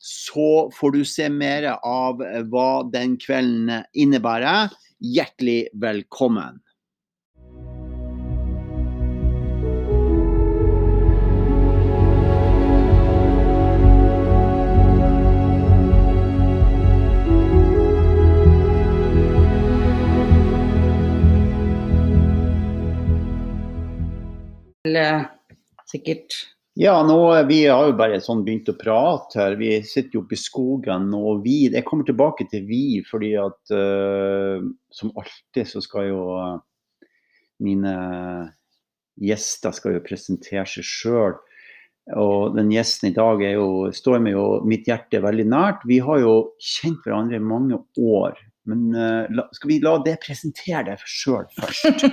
så får du se mer av hva den kvelden innebærer. Hjertelig velkommen. Sikkert ja, nå, vi har jo bare sånn begynt å prate her. Vi sitter jo oppe i skogen. Og vi Jeg kommer tilbake til vi, fordi at uh, som alltid så skal jo uh, mine gjester skal jo presentere seg sjøl. Og den gjesten i dag jo, står meg jo mitt hjerte veldig nært. Vi har jo kjent hverandre i mange år. Men uh, la, skal vi la det presentere deg sjøl først?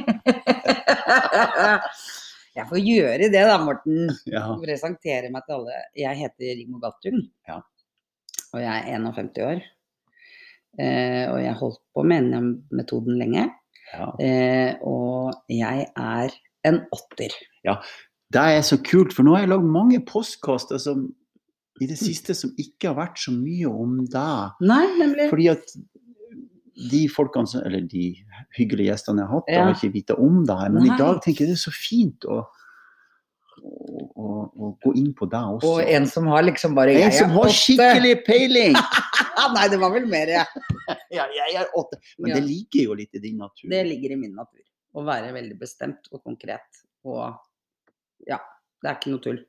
Jeg får gjøre det da, Morten. Ja. Presentere meg til alle. Jeg heter Rigmor Galtung. Ja. Og jeg er 51 år. Eh, og jeg har holdt på med NM-metoden lenge. Ja. Eh, og jeg er en åtter. Det er så kult, for nå har jeg lagd mange postkaster som i det siste som ikke har vært så mye om deg. Nei, nemlig. Fordi at de folkene eller de hyggelige gjestene jeg har hatt, Ja. har ikke vite om det her. Men Nei. i dag tenker jeg det er så fint å, å, å, gå inn på deg også. Og en som har liksom bare En som har åtte. skikkelig peiling! Nei, det var vel mer jeg. ja, jeg er åtte. Men Ja. det ligger jo litt i din natur. Det ligger i min natur. Å være veldig bestemt og konkret. Og ja, det er ikke noe tull.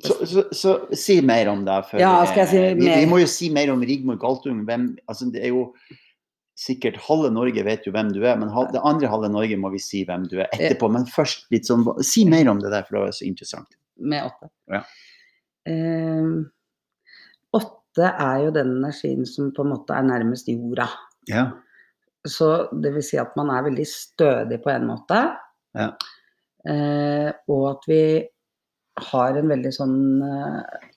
Så, så, så si mer om deg. Ja, skal jeg si mer? vi, vi må jo si mer om Rigmor Galtung. Hvem, altså, det er jo sikkert halve Norge vet jo hvem du er, men det andre halve Norge må vi si hvem du er etterpå. Men først litt sånn, si mer om det der, for det var så interessant. Med åtte. Ja. Eh, åtte er jo den energien som på en måte er nærmest jorda. Ja. Så det vil si at man er veldig stødig på en måte. Ja. Eh, og at vi har en veldig sånn eh,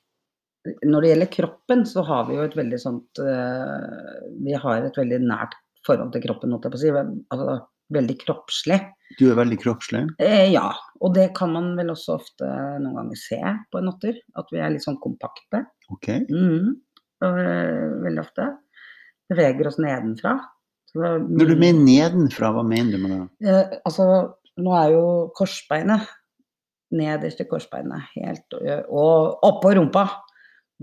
Når det gjelder kroppen, så har vi jo et veldig sånt eh, Vi har et veldig nært forhold til kroppen, holdt jeg på å si. Altså, veldig kroppslig. Du er veldig kroppslig. Eh, ja, og det kan man vel også ofte noen ganger se på en åtter. At vi er litt sånn kompakte. Ok. Mm, Og, eh, veldig ofte. Beveger oss nedenfra. Så Når du mener nedenfra, hva mener du med det? Eh, altså, nå er jo korsbeinet nederst i korsbeinet helt Og oppå rumpa!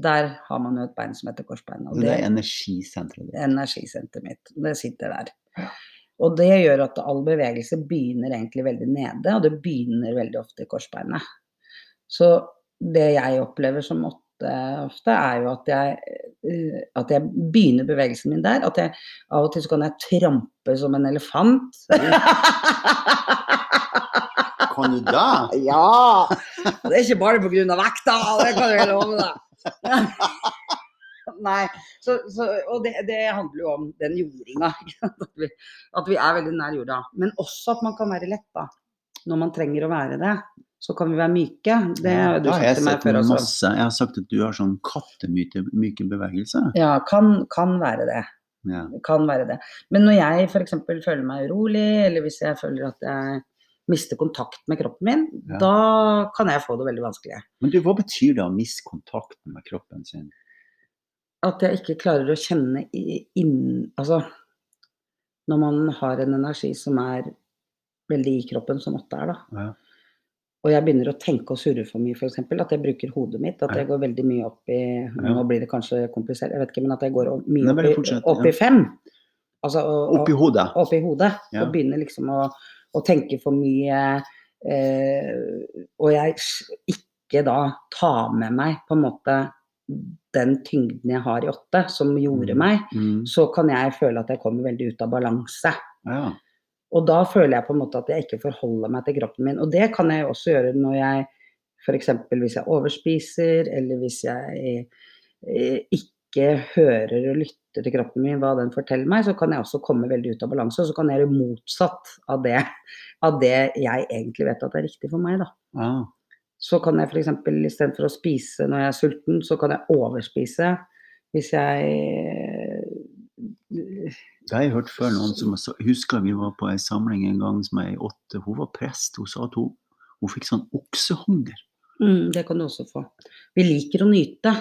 Der har man jo et bein som heter korsbein. Det det er energisenteret ditt. er energisenteret mitt. Det sitter der. Og det gjør at all bevegelse begynner egentlig veldig nede, og det begynner veldig ofte i korsbeinet. Så det jeg opplever som åtte ofte, er jo at jeg, eh, at jeg begynner bevegelsen min der. At jeg av og til så kan jeg trampe som en elefant. Kan du det? Ja! Det er ikke bare pga. vekta, det kan jeg love deg. Nei, så, så, og det, det handler jo om den jordinga. At vi, at vi er veldig nær jorda. Men også at man kan være lett, da. Når man trenger å være det, så kan vi være myke. Det har du sagt til meg før også. masse. Jeg har sagt at du har sånn kattemyke bevegelse. Ja, kan, kan være det. Ja. Kan være det. Men når jeg f.eks. føler meg urolig, eller hvis jeg føler at jeg mister kontakt med kroppen min, Ja. da kan jeg få det veldig vanskelig. Men du, hva betyr det å miste kontakten med kroppen sin? At jeg ikke klarer å kjenne inn Altså, når man har en energi som er veldig i kroppen, som åtte er, da. Ja. Og jeg begynner å tenke og surre for mye, f.eks. At jeg bruker hodet mitt. At jeg går veldig mye opp i Nå blir det kanskje komplisert, jeg vet ikke, men at jeg går mye opp i, opp i fem. Altså, og, opp i hodet. oppi hodet. Ja. Og begynner liksom å, å tenker for mye. Eh, og jeg ikke da tar med meg på en måte den tyngden jeg har i åtte, som gjorde Mm. meg, Mm. så kan jeg føle at jeg kommer veldig ut av balanse. Ja. Og da føler jeg på en måte at jeg ikke forholder meg til kroppen min. Og det kan jeg jo også gjøre når jeg f.eks. hvis jeg overspiser, eller hvis jeg eh, ikke hører og lytter til kroppen min, hva den forteller meg, så kan jeg også komme veldig ut av balanse. Og så kan jeg gjøre motsatt av det, av det jeg egentlig vet at er riktig for meg, da. Ah. Så kan jeg f.eks. istedenfor å spise når jeg er sulten, så kan jeg overspise. Hvis jeg Det har jeg hørt før noen som husker vi var på en samling en gang som ei åtte. Hun var prest. Hun sa at hun, hun fikk sånn oksehunger. Mm, det kan du også få. Vi liker å nyte,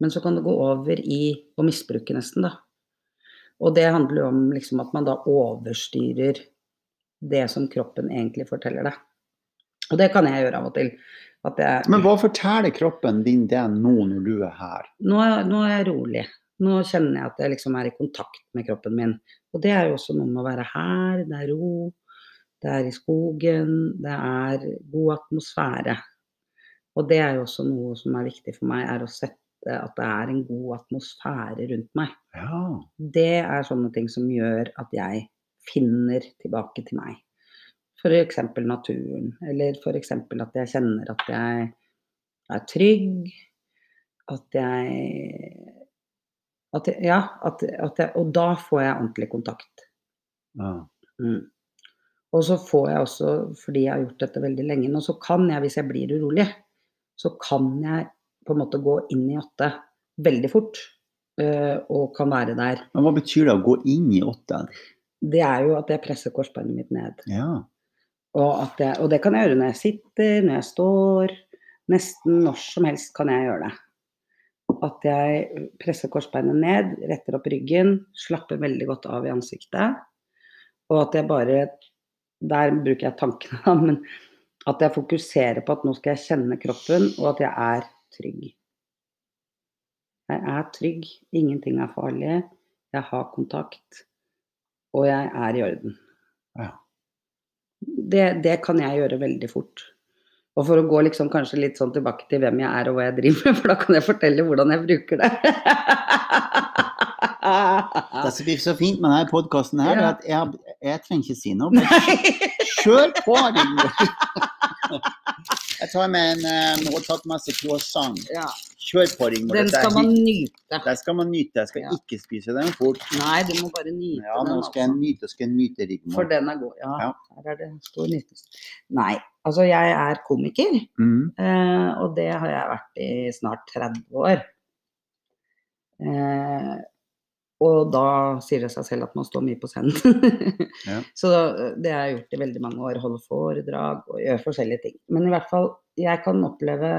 men så kan det gå over i å misbruke nesten, da. Og det handler jo om liksom at man da overstyrer det som kroppen egentlig forteller deg. Og det kan jeg gjøre av og til. At jeg, Men hva forteller kroppen din det nå når du er her? nå, er- nå er jeg rolig. Nå kjenner jeg at jeg liksom er i kontakt med kroppen min. Og det er jo også noe med å være her, det er ro, det er i skogen, det er god atmosfære. Og det er jo også noe som er viktig for meg, er å sette at det er en god atmosfære rundt meg. Ja. Det er sånne ting som gjør at jeg finner tilbake til meg. F.eks. naturen, eller f.eks. at jeg kjenner at jeg er trygg, at jeg at jeg, Ja, at, at jeg, og da får jeg ordentlig kontakt. ja. Mm. Og så får jeg også, fordi jeg har gjort dette veldig lenge nå, så kan jeg, hvis jeg blir urolig, så kan jeg på en måte gå inn i åtte veldig fort. øh, og kan være der. Men hva betyr det å gå inn i åtte? Det er jo at jeg presser korsbeinet mitt ned. Ja. Og, at jeg, og det kan jeg gjøre når jeg sitter, når jeg står. Nesten når som helst kan jeg gjøre det. At jeg presser korsbeinet ned, retter opp ryggen, slapper veldig godt av i ansiktet. Og at jeg bare Der bruker jeg tankene, men at jeg fokuserer på at nå skal jeg kjenne kroppen, og at jeg er trygg. Jeg er trygg, ingenting er farlig, jeg har kontakt, og jeg er i orden. Ja. Det, det kan jeg gjøre veldig fort. Og for å gå liksom kanskje litt sånn tilbake til hvem jeg er og hva jeg driver med, for da kan jeg fortelle hvordan jeg bruker det. Det som blir så fint med denne podkasten, er at jeg, jeg trenger ikke si noe. Kjør på! Jeg tar med en eh, Nå har tatt masse croissant. ja, Kjør på, Rigmor. den skal man nyte. Den skal man nyte. Jeg skal Ja. ikke spise den fort. Nei, du må bare nyte Ja, nå den. skal jeg Altså. nyte, skal jeg nyte Rigmor. For den er god. Ja, Ja. her er det stor nytelse. Nei, altså jeg er komiker, Mm. eh, og det har jeg vært i snart 30 år. Eh, og da sier det seg selv at man står mye på scenen. Ja. Så det har jeg gjort i veldig mange år. Holde foredrag og gjøre forskjellige ting. Men i hvert fall, jeg kan oppleve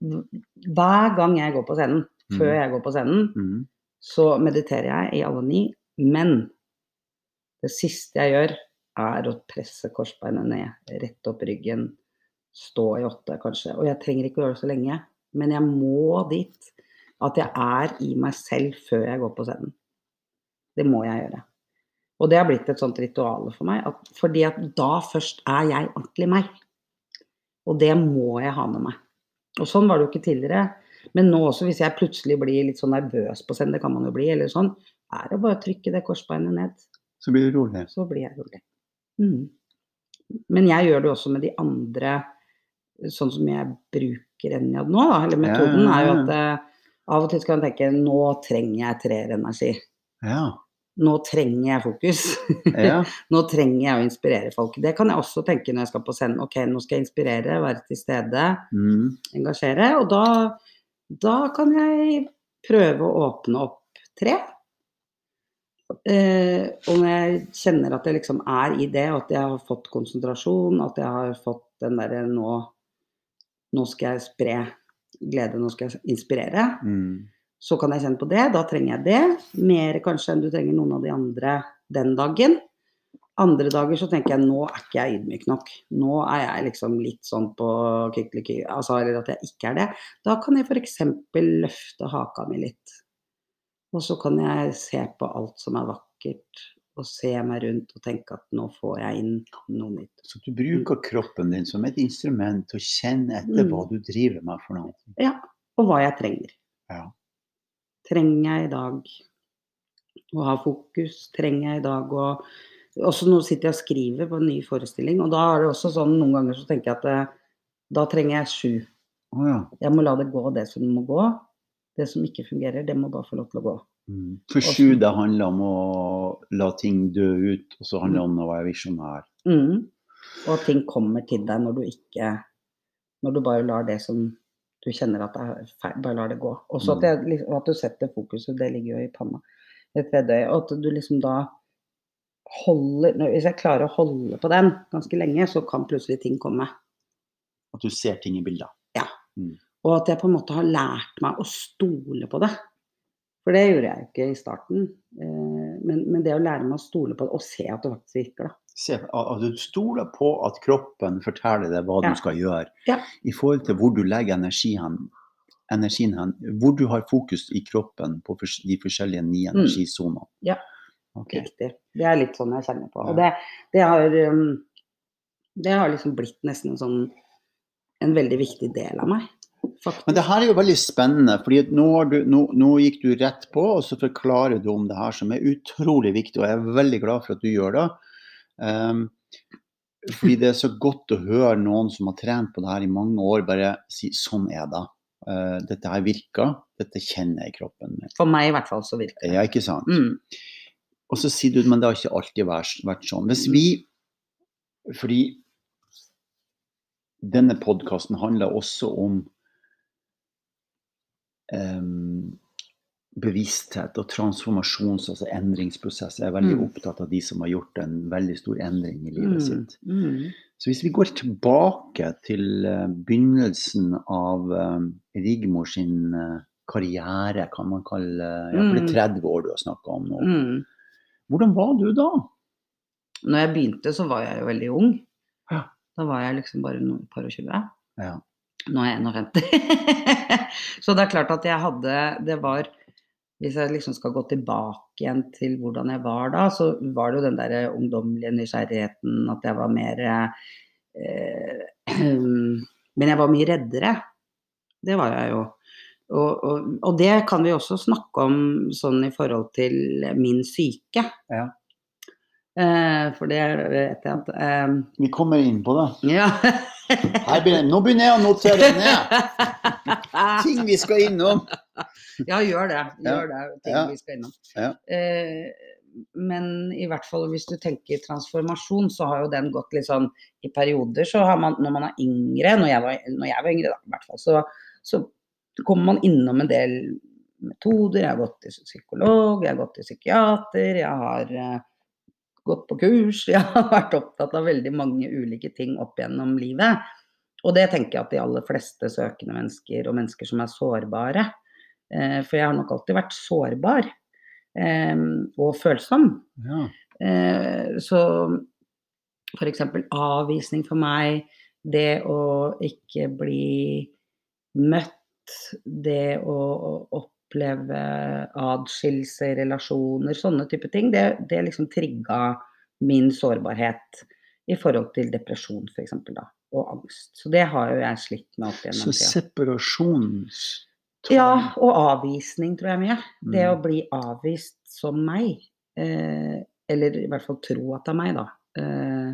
Hver gang jeg går på scenen, før Mhm. jeg går på scenen, Mm. så mediterer jeg i alle ni. Men det siste jeg gjør, er å presse korsbeinet ned, rette opp ryggen, stå i åtte kanskje. Og jeg trenger ikke å gjøre det så lenge, men jeg må dit. At jeg er i meg selv før jeg går på scenen. Det må jeg gjøre. Og det har blitt et sånt ritual for meg, at, fordi at da først er jeg ordentlig meg. Og det må jeg ha med meg. Og sånn var det jo ikke tidligere. Men nå også, hvis jeg plutselig blir litt sånn nervøs på scenen, det kan man jo bli, eller sånn, er det bare å trykke det korsbeinet ned, Så blir det rolig. så blir jeg rolig. Mm. Men jeg gjør det også med de andre, sånn som jeg bruker Enjad nå, da. Eller metoden Ja, ja, er jo at uh, av og til skal man tenke nå trenger jeg treerenergi. Ja. Nå trenger jeg fokus. ja. Nå trenger jeg å inspirere folk. Det kan jeg også tenke når jeg skal på scenen. Ok, nå skal jeg inspirere, være til stede, Mm. engasjere. Og da, da kan jeg prøve å åpne opp tre. Eh, og når jeg kjenner at jeg liksom er i det, og at jeg har fått konsentrasjon, at jeg har fått den derre nå, nå skal jeg spre glede, nå skal jeg inspirere, Mm. Så kan jeg kjenne på det. Da trenger jeg det. Mer kanskje enn du trenger noen av de andre den dagen. Andre dager så tenker jeg nå er ikke jeg ydmyk nok. Nå er jeg liksom litt sånn på kykeliky, altså, eller at jeg ikke er det. Da kan jeg f.eks. løfte haka mi litt. Og så kan jeg se på alt som er vakkert, og se meg rundt og tenke at nå får jeg inn noe nytt. Så du bruker kroppen din som et instrument til å kjenne etter Mm. hva du driver med for noe. Ja, og hva jeg trenger. Ja. Trenger jeg i dag å ha fokus? Trenger jeg i dag å Også nå sitter jeg og skriver på en ny forestilling, og da er det også sånn noen ganger så tenker jeg at eh, da trenger jeg sju. Oh, ja. Jeg må la det gå det som må gå. Det som ikke fungerer, det må bare få lov til å gå. Mm. For sju, det handler om å la ting dø ut, og så handler det om å være visjonær. Mm. Og at ting kommer til deg når du ikke Når du bare lar det som du kjenner at det er feil, bare lar det gå. Også at, jeg, liksom- at du setter fokuset, det ligger jo i panna. Et tredje. Og at du liksom da holder Hvis jeg klarer å holde på den ganske lenge, så kan plutselig ting komme. At du ser ting i bilder. Og at jeg på en måte har lært meg å stole på det. For det gjorde jeg jo ikke i starten. Eh, Men, men det å lære meg å stole på det, og se at det faktisk virker, da. Se, at du stoler på at kroppen forteller deg hva Ja. du skal gjøre. Ja. I forhold til hvor du legger energi hen, energien hen. Hvor du har fokus i kroppen på de forskjellige ni Mm. Ja. okay. Riktig. Det er litt sånn jeg kjenner på. Og det, det har um, Det har liksom blitt nesten en sånn En veldig viktig del av meg, faktisk. Men det her er jo veldig spennende, fordi nå, du, nå, nå gikk du rett på, og så forklarer du om det her som er utrolig viktig, og jeg er veldig glad for at du gjør det. Um, fordi det er så godt å høre noen som har trent på det her i mange år, bare si sånn er det. Uh, dette her virker, dette kjenner jeg i kroppen min. For meg i hvert fall så virker det. Ja, ikke sant? Mm. Og så sier du men det har ikke alltid vært, vært sånn. Hvis vi Fordi denne podkasten handler også om bevissthet og transformasjons- altså endringsprosess. Jeg er veldig Mm. opptatt av de som har gjort en veldig stor endring i livet Mm. sitt. Mm. Så hvis vi går tilbake til eh, begynnelsen av eh, Rigmor sin eh, karriere, kan man kalle Ja, for det er 30 år du har snakka om nå. Mm. Hvordan var du da? Når jeg begynte, så var jeg jo veldig ung. Ja. Da var jeg liksom bare noen par og tjue. Ja. Nå er jeg 51. så det er klart at jeg hadde Det var Hvis jeg liksom skal gå tilbake igjen til hvordan jeg var da, så var det jo den der ungdommelige nysgjerrigheten, at jeg var mer eh, Men jeg var mye reddere. Det var jeg jo. Og, og, og det kan vi også snakke om sånn i forhold til min syke. Ja. Eh, for det vet jeg at eh, Vi kommer inn på det. Ja. Begynner, nå begynner jeg å notere ned ting vi skal innom. Ja, gjør det. Gjør det. Ting Ja. vi skal innom. Ja. Eh, men i hvert fall hvis du tenker transformasjon, så har jo den gått litt sånn i perioder. Så har man, når man er yngre, når jeg var, når jeg var yngre da, i hvert fall, så, så kommer man innom en del metoder. Jeg har gått til psykolog, jeg har gått til psykiater, jeg har eh, gått på kurs. Jeg har vært opptatt av veldig mange ulike ting opp gjennom livet. Og det tenker jeg at de aller fleste søkende mennesker, og mennesker som er sårbare, Eh, For jeg har nok alltid vært sårbar eh, og følsom. Ja. Eh, Så f.eks. avvisning for meg, det å ikke bli møtt, det å å oppleve adskillelse, relasjoner, sånne type ting, det, det liksom trigga min sårbarhet i forhold til depresjon f.eks. da, og angst. Så det har jo jeg slitt med opp Så gjennom tida. separasjons... Ja, og avvisning tror jeg mye. Det å Mm. bli avvist som meg. Eh, eller i hvert fall tro at det er meg, da. Eh,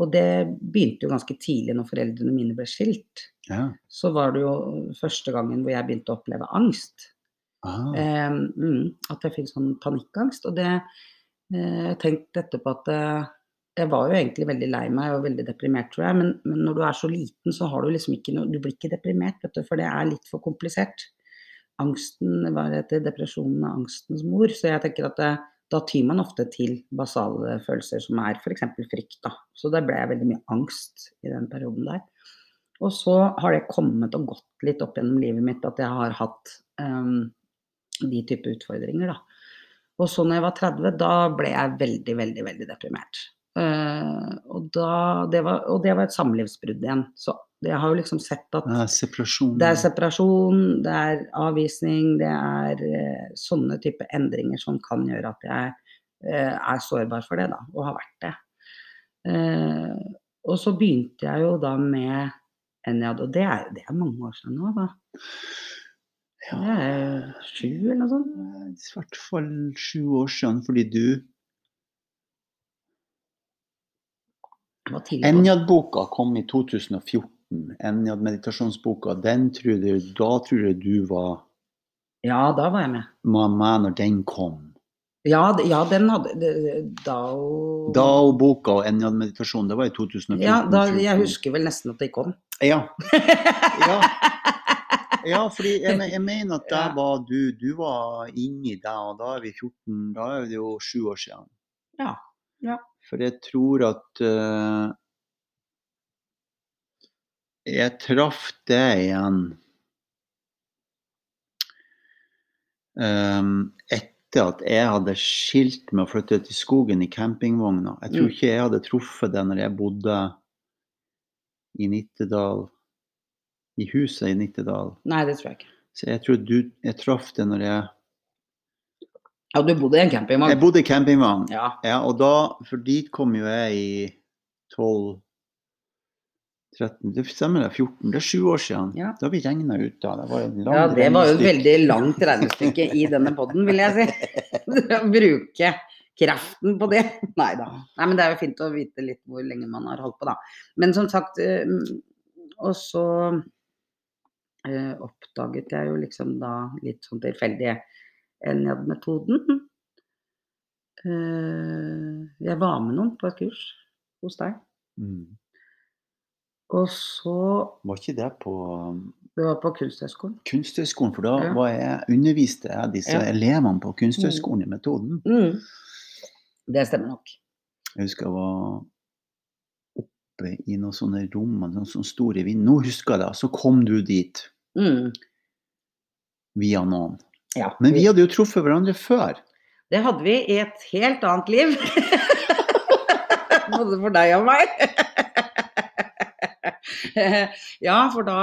og det begynte jo ganske tidlig når foreldrene mine ble skilt. Ja. Så var det jo første gangen hvor jeg begynte å oppleve angst. Eh, mm, at jeg fikk sånn panikkangst. Og det eh, tenkte etterpå at eh, jeg var jo egentlig veldig lei meg og veldig deprimert, tror jeg. Men, men når du er så liten, så har du liksom ikke noe Du blir ikke deprimert, vet du, for det er litt for komplisert. Angsten var etter depresjonen er angstens mor, så jeg tenker at det, da tyr man ofte til basale følelser som er f.eks. frykt. Da. Så der ble jeg veldig mye angst i den perioden der. Og så har det kommet og gått litt opp gjennom livet mitt at jeg har hatt um, de type utfordringer, da. Og så når jeg var 30, da ble jeg veldig, veldig, veldig deprimert. Uh, og, da, det var, og det var et samlivsbrudd igjen. Så Jeg har jo liksom sett at Ja, separasjon. det er separasjon, det er avvisning, det er uh, sånne type endringer som kan gjøre at jeg uh, er sårbar for det, da, og har vært det. Og så begynte jeg jo da med Enjad, og det er, det er mange år siden nå, da. Det Ja, sju eller noe sånt. i hvert fall sju år siden, fordi du Det Enjad-boka kom i 2014. Enjad-meditasjonsboka, den tror du, da tror jeg du var Ja, da var jeg med. med når den kom. Ja, ja den hadde Dao Dao-boka og Enjad-meditasjon, det var i 2014. Ja, da, jeg husker vel nesten at de kom. Ja. ja. Ja, fordi jeg, jeg mener at der var du Du var inni deg, og da er vi 14 Da er det jo sju år siden. Ja. Ja. For jeg tror at uh, Jeg traff det igjen um, etter at jeg hadde skilt meg og flyttet til skogen i campingvogna. Jeg tror Mm. ikke jeg hadde truffet det når jeg bodde i Nittedal, i huset i Nittedal. Nei, det tror jeg ikke. Så jeg tror du, jeg traff det når jeg Ja, du bodde i en Jeg bodde i campingvogn. Ja. Ja, og da, for dit kom jo jeg i 12 13, det stemmer det, 14, det er sju år siden. Ja. Da vi regna ut da. Det var en lang ja, det var jo et veldig langt regnestykke i denne poden, vil jeg si. Å Bruke kraften på det. Nei da. Nei, men det er jo fint å vite litt hvor lenge man har holdt på, da. Men som sagt eh, Og så eh, oppdaget jeg jo liksom da litt sånn tilfeldig NJAD-metoden. Eh, jeg var med noen på et kurs hos deg. Mm. Og så Var ikke det på um, Det var på Kunsthøgskolen. Kunsthøgskolen, for da Ja. var jeg, underviste jeg disse Ja. elevene på Kunsthøgskolen i metoden. Mm. Det stemmer nok. Jeg husker jeg var oppe i noen sånne rom, noen sånne store vind. Nå husker jeg det, så kom du dit Mm. via noen. Ja. Men vi hadde jo truffet hverandre før. Det hadde vi i et helt annet liv. Både for deg og meg. ja, for da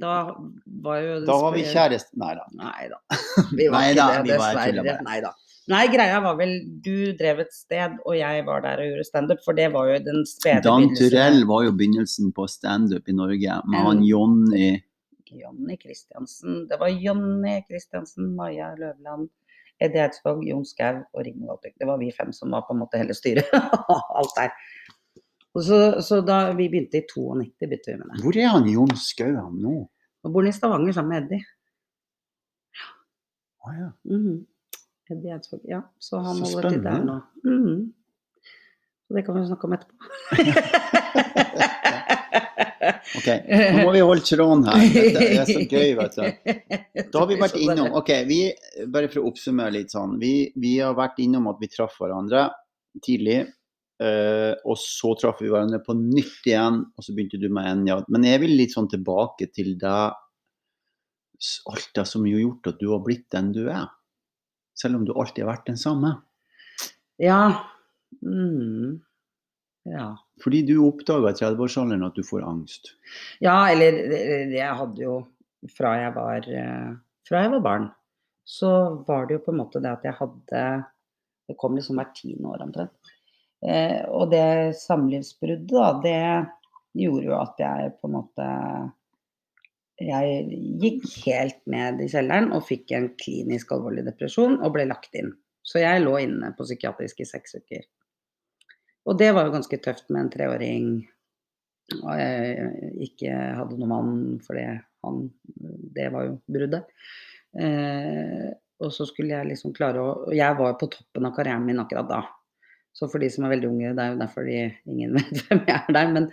Da var jo Da var vi kjærester. Nei da. Nei da. Vi var Neida, ikke det, dessverre. Nei da. Nei, greia var vel du drev et sted, og jeg var der og gjorde standup, for det var jo den spede Dan. Turell var jo begynnelsen på standup i Norge, med han Jonny Jonny Kristiansen. Det var Jonny Kristiansen, Maja Løvland, Eddie Eidsvåg, Jon Skau og Rigmor Galtvik. Det var vi fem som var på en måte hele styret. Alt der. Så, så da vi begynte i 92, begynte vi med det. Hvor er han Jon Skau han nå? bor bor i Stavanger sammen med Eddie. Å ja. Mhm. Eddie Eidsvåg, ja. Så han Så holder til der spennende. Mm Mhm. Det kan vi snakke om etterpå. Ok, nå må vi holde tråden her. Dette er så gøy, vet du. Da har vi vært innom Ok, vi, bare for å oppsummere litt sånn. Vi, vi har vært innom at vi traff hverandre tidlig. Uh, og så traff vi hverandre på nytt igjen, og så begynte du med Enjad. Men jeg vil litt sånn tilbake til deg, alt det som har gjort at du har blitt den du er. Selv om du alltid har vært den samme. Ja. Mhm. Ja. Fordi du oppdaga i 30-årsalderen at du får angst. Ja, eller eller jeg hadde jo fra jeg var eh, Fra jeg var barn, så var det jo på en måte det at jeg hadde Det kom liksom hvert tiende år omtrent. Eh, og det samlivsbruddet, da, det gjorde jo at jeg på en måte Jeg gikk helt ned i kjelleren og fikk en klinisk alvorlig depresjon og ble lagt inn. Så jeg lå inne på psykiatrisk i seks uker. Og det var jo ganske tøft med en treåring og jeg ikke hadde noen mann, for det, han, det var jo bruddet. Eh, og så skulle jeg liksom klare å og Jeg var på toppen av karrieren min akkurat da. Så for de som er veldig unge, det er jo derfor de, ingen vet hvem jeg er der. Men,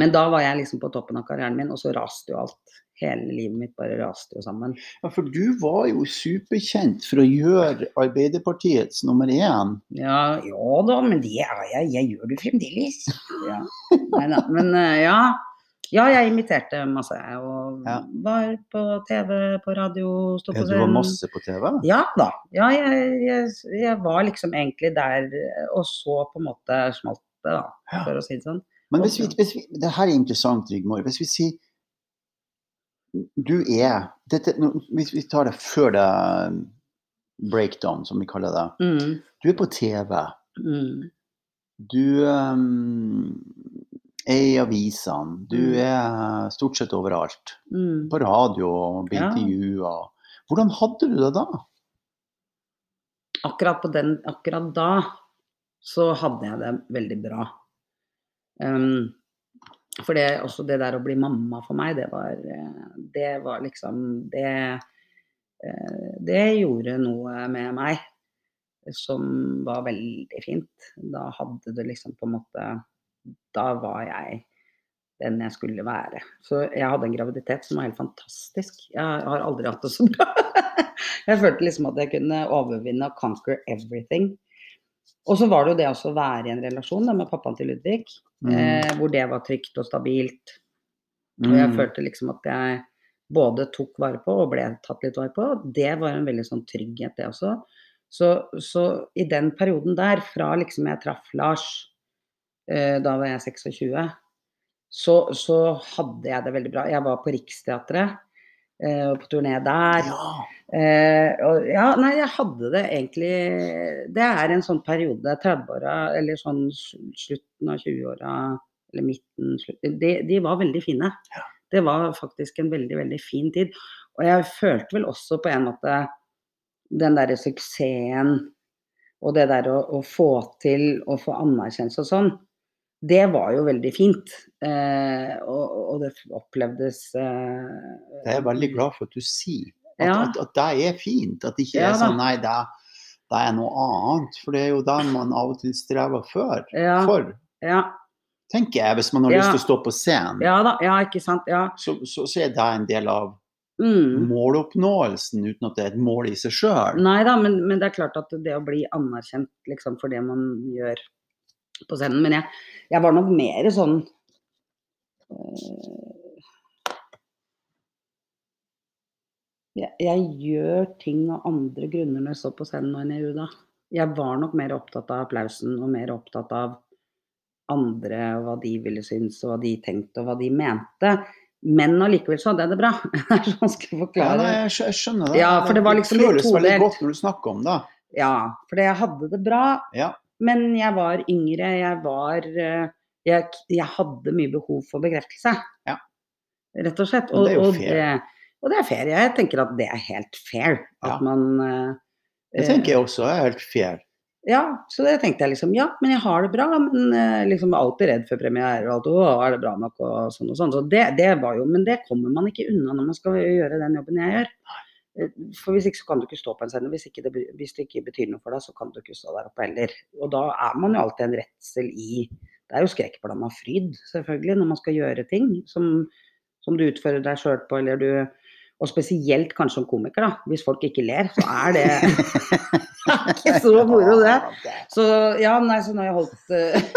men da var jeg liksom på toppen av karrieren min, og så raste jo alt. Hele livet mitt bare raste jo sammen. Ja, for du var jo superkjent for å gjøre Arbeiderpartiets nummer én. Ja, ja da, men det er jeg. Jeg gjør det fremdeles. Ja. Nei da. Men eh, ja. Ja, jeg imiterte masse. Og Ja. var på TV, på radio, sto på Ja, du var masse på TV. Ja da. Ja, jeg, jeg, jeg var liksom egentlig der eh, og så på en måte smalt det, da, for å si det sånn. Men hvis vi, hvis vi, det her er interessant, Rigmor. Hvis vi sier du er dette, Hvis vi tar det før det breakdown, som vi kaller det. Mm, Du er på TV. mm, Du um, er i avisene. Du Mm. er stort sett overalt. mm. På radio blir Ja. Hvordan hadde du det da? akkurat på den akkurat da så hadde jeg det veldig bra. Um, for det, også det der å bli mamma for meg, det var, eh, det var liksom det, eh, det gjorde noe med meg som var veldig fint. Da hadde det liksom på en måte Da var jeg den jeg skulle være. Så jeg hadde en graviditet som var helt fantastisk. Jeg har aldri hatt det så bra. Jeg følte liksom at jeg kunne overvinne og conquer everything. Og så var det jo det også å være i en relasjon da, med pappaen til Ludvig, Mm. eh, hvor det var trygt og stabilt. Og jeg Mm. følte liksom at jeg både tok vare på og ble tatt litt vare på. Det var en veldig sånn trygghet, det også. Så, så i den perioden der, fra liksom jeg traff Lars, eh, da var jeg 26, så, så hadde jeg det veldig bra. Jeg var på Riksteatret, på turné der. Ja. Eh, og ja, nei, jeg hadde det egentlig Det er en sånn periode, 30-åra, eller sånn slutten av 20-åra, eller midten de, de var veldig fine. Ja. Det var faktisk en veldig, veldig fin tid. Og jeg følte vel også på en måte den derre suksessen og det der å, å få til å få anerkjennelse og sånn, det var jo veldig fint. Eh, og, og det opplevdes eh, Det er jeg veldig glad for at du sier. At, Ja. at, at det er fint. At det ikke Ja er sånn nei, det, det er noe annet. For det er jo det man av og til strever før. Ja. For, tenker jeg, hvis man har lyst til å stå på scenen, ja da, ja, ikke sant. Ja. så, så, så er det en del av Mm. måloppnåelsen, uten at det er et mål i seg sjøl. Nei da, men, men det er klart at det å bli anerkjent liksom, for det man gjør på scenen Men jeg, jeg var nok mer sånn øh, jeg, jeg gjør ting av andre grunner når jeg står på scenen nå enn jeg gjorde da. Jeg var nok mer opptatt av applausen og mer opptatt av andre og hva de ville synes og hva de tenkte og hva de mente. Men allikevel så hadde jeg det bra. Det er så vanskelig å Ja, nei, jeg, skjønner det. Ja, for det var liksom det føles veldig godt når du snakker om det. Ja, fordi jeg hadde det bra, Ja. Men jeg var yngre. Jeg var eh, Jeg, jeg hadde mye behov for bekreftelse. Ja. Rett og slett. Og, Og, det er jo fair. det, og det er fair. Jeg tenker at det er helt fair. At Ja. man eh, Det tenker jeg også er helt fair. Ja, så det tenkte jeg liksom. Ja, men jeg har det bra. Men eh, liksom alltid redd for premiere og alt. Å, er det bra nok og sånn og sånn. Så det, det var jo Men det kommer man ikke unna når man skal gjøre den jobben jeg gjør. Eh, For hvis ikke så kan du ikke stå på en scene. Hvis, ikke det, hvis det ikke betyr noe for deg, så kan du ikke stå der oppe heller. Og da er man jo alltid en redsel i Det er jo skrekkblanda fryd, selvfølgelig, når man skal gjøre ting som, som du utfører deg sjøl på, eller du Og spesielt kanskje som komiker, da. Hvis folk ikke ler, så er det ikke så moro, det. Så ja, nei, så nå har jeg holdt eh,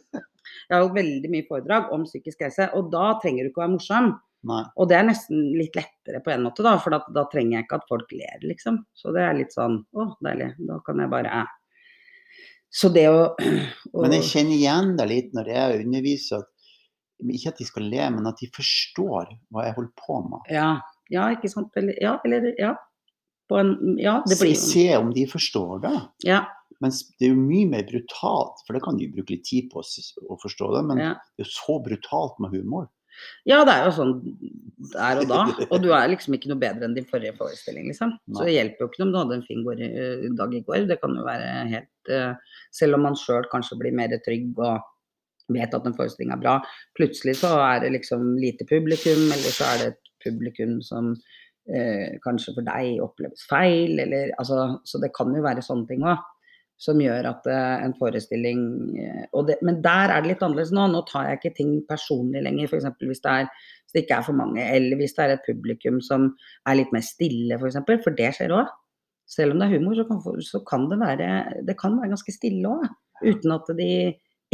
Jeg har holdt veldig mye foredrag om psykisk helse, og da trenger du ikke å være morsom. Nei. Og det er nesten litt lettere på en måte, da, for da, da trenger jeg ikke at folk ler, liksom. Så det er litt sånn å, deilig. Da kan jeg bare Så det å, å Men jeg kjenner igjen det litt når jeg underviser. at Ikke at de skal le, men at de forstår hva jeg holder på med. ja, ja, ikke sant. Eller ja, eller ja. På en Ja, det blir Se, se om de forstår det. Ja. Mens det er jo mye mer brutalt, for det kan de bruke litt tid på å forstå det. Men ja. det er jo så brutalt med humor. Ja, det er jo sånn der og da. Og du er liksom ikke noe bedre enn din forrige forestilling, liksom. Så det hjelper jo ikke om du hadde en fin går, eh, dag i går. Det kan jo være helt uh, Selv om man sjøl kanskje blir mer trygg og vet at en forestilling er bra, plutselig så er det liksom lite publikum, eller så er det et publikum som uh, kanskje for deg oppleves feil, eller altså Så det kan jo være sånne ting òg. Som gjør at eh, en forestilling eh, det, Men der er det litt annerledes nå. Nå tar jeg ikke ting personlig lenger. F.eks. Hvis, hvis det ikke er for mange, eller hvis det er et publikum som er litt mer stille, f.eks. For, eksempel, for det skjer òg. Selv om det er humor, så kan, så kan det være det kan være ganske stille òg. Uten at de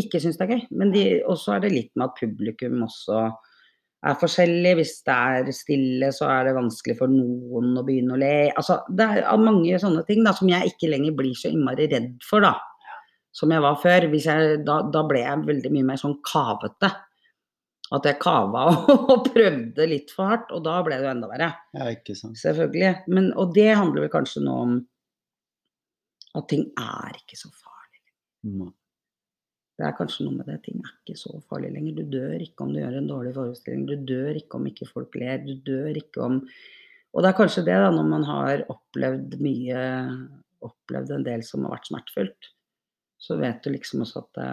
ikke syns det er gøy. Men de, også er det litt med at publikum også er forskjellig. Hvis det er stille, så er det vanskelig for noen å begynne å le. Altså, det er mange sånne ting da, som jeg ikke lenger blir så innmari redd for, da. som jeg var før. Jeg, da, da ble jeg veldig mye mer sånn kavete. At jeg kava og prøvde litt for hardt, og da ble det jo enda verre. Ja, ikke sant. Selvfølgelig. Men, og det handler vel kanskje nå om at ting er ikke så farlig. Mm. Det er kanskje noe med det. Ting er ikke så farlig lenger. Du dør ikke om du gjør en dårlig forestilling. Du dør ikke om ikke folk ler. Du dør ikke om Og det er kanskje det, da, når man har opplevd mye Opplevd en del som har vært smertefullt, så vet du liksom også at det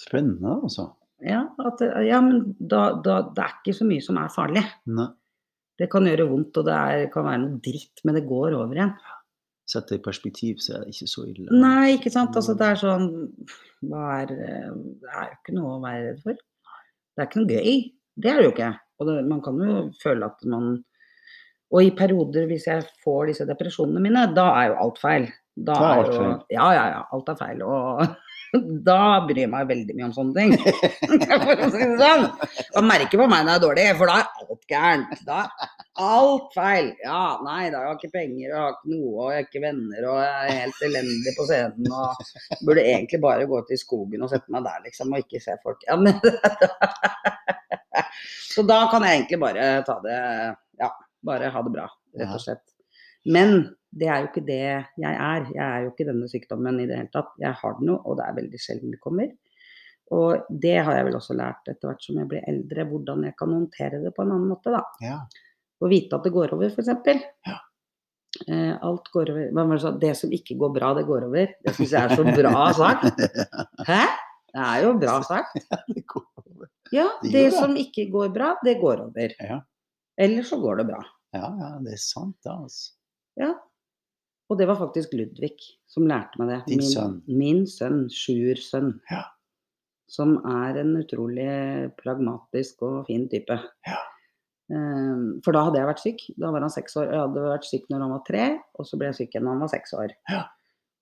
Spennende, altså. Ja, at ja men da, da Det er ikke så mye som er farlig. Nei. Det kan gjøre vondt, og det er, kan være noe dritt, men det går over igjen. Sett det i perspektiv, så er det ikke så ille. Nei, ikke sant. Altså, det er sånn er, eh, Det er jo ikke noe å være redd for. Det er ikke noe gøy. Det er det jo ikke. Og det, man kan jo føle at man Og i perioder, hvis jeg får disse depresjonene mine, da er jo alt feil. Da er alt jo, feil. Ja, ja, ja. Alt er feil. Og da bryr jeg meg veldig mye om sånne ting. For å si det sånn. Man merker på meg når jeg er dårlig, for da er alt gærent. Da alt feil. Ja, nei, da jeg har ikke penger, og jeg har ikke noe, og jeg har ikke venner, og jeg er helt elendig på scenen, og burde egentlig bare gå til skogen og sette meg der, liksom, og ikke se folk. Ja, men Så da kan jeg egentlig bare ta det Ja, bare ha det bra, rett og slett. Men det er jo ikke det jeg er. Jeg er jo ikke denne sykdommen i det hele tatt. Jeg har den jo, og det er veldig sjelden det kommer. Og det har jeg vel også lært etter hvert som jeg blir eldre, hvordan jeg kan håndtere det på en annen måte, da. Ja. Og vite at det går over, f.eks. Ja. Eh, alt går over. Det som ikke går bra, det går over. Det syns jeg er så bra sagt. Hæ? Det er jo bra sagt. Ja, Det som ikke går bra, det går over. Eller så går det bra. ja, ja, det er sant, det, altså. Ja. Og det var faktisk Ludvig som lærte meg det. Din min, sønn. Min sønn, sjuersønn. Ja. Som er en utrolig pragmatisk og fin type. Ja. Ehm, For da hadde jeg vært syk. Da var han seks år. Jeg hadde vært syk når han var tre, og så ble jeg syk igjen når han var seks år.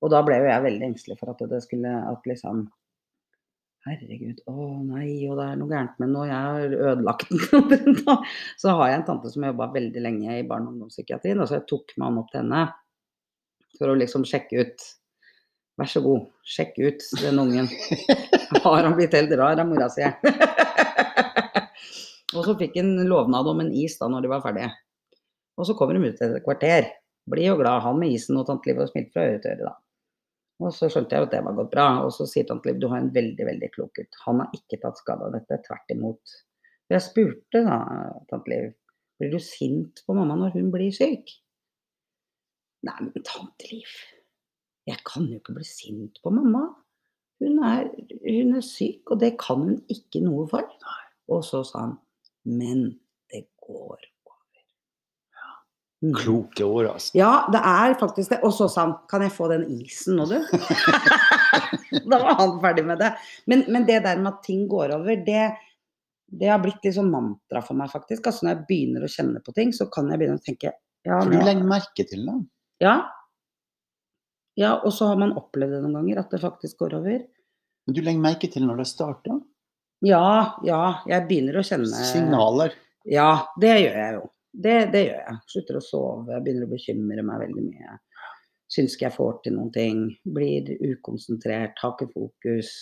Og da ble jo jeg veldig engstelig for at det skulle at liksom Herregud, å nei, og det er noe gærent med den, og jeg har ødelagt den. så har jeg en tante som jobba veldig lenge i barne- og ungdomspsykiatrien, og så jeg tok med han opp til henne for å liksom sjekke ut. Vær så god, sjekk ut den ungen. Har han blitt helt rar av mora si? Og så fikk han lovnad om en is da når de var ferdige. Og så kommer de ut etter et kvarter. Blid og glad, han med isen og tante Liv og smilte fra øre til øre, da. Og så skjønte jeg at det var gått bra. Og så sier tante Liv du har en veldig, veldig klok gutt. Han har ikke tatt skade av dette, tvert imot. Og jeg spurte da, tante Liv, blir du sint på mamma når hun blir syk? Nei, men tante Liv, jeg kan jo ikke bli sint på mamma. Hun er, hun er syk, og det kan hun ikke noe for. Og så sa han, men det går over. Mm. Kloke ord, altså. Ja, det er faktisk det. Og så sa han, kan jeg få den isen nå, du? da var han ferdig med det. Men, men det der med at ting går over, det, det har blitt litt sånn mantra for meg, faktisk. Altså når jeg begynner å kjenne på ting, så kan jeg begynne å tenke ja, For du legger merke til det. ja. ja, og så har man opplevd det noen ganger, at det faktisk går over. Men du legger merke til når det starter. Ja, ja, jeg begynner å kjenne Signaler. Ja, det gjør jeg jo. Det, det gjør jeg. Slutter å sove, begynner å bekymre meg veldig mye. Syns ikke jeg får til noen ting. Blir ukonsentrert, har ikke fokus.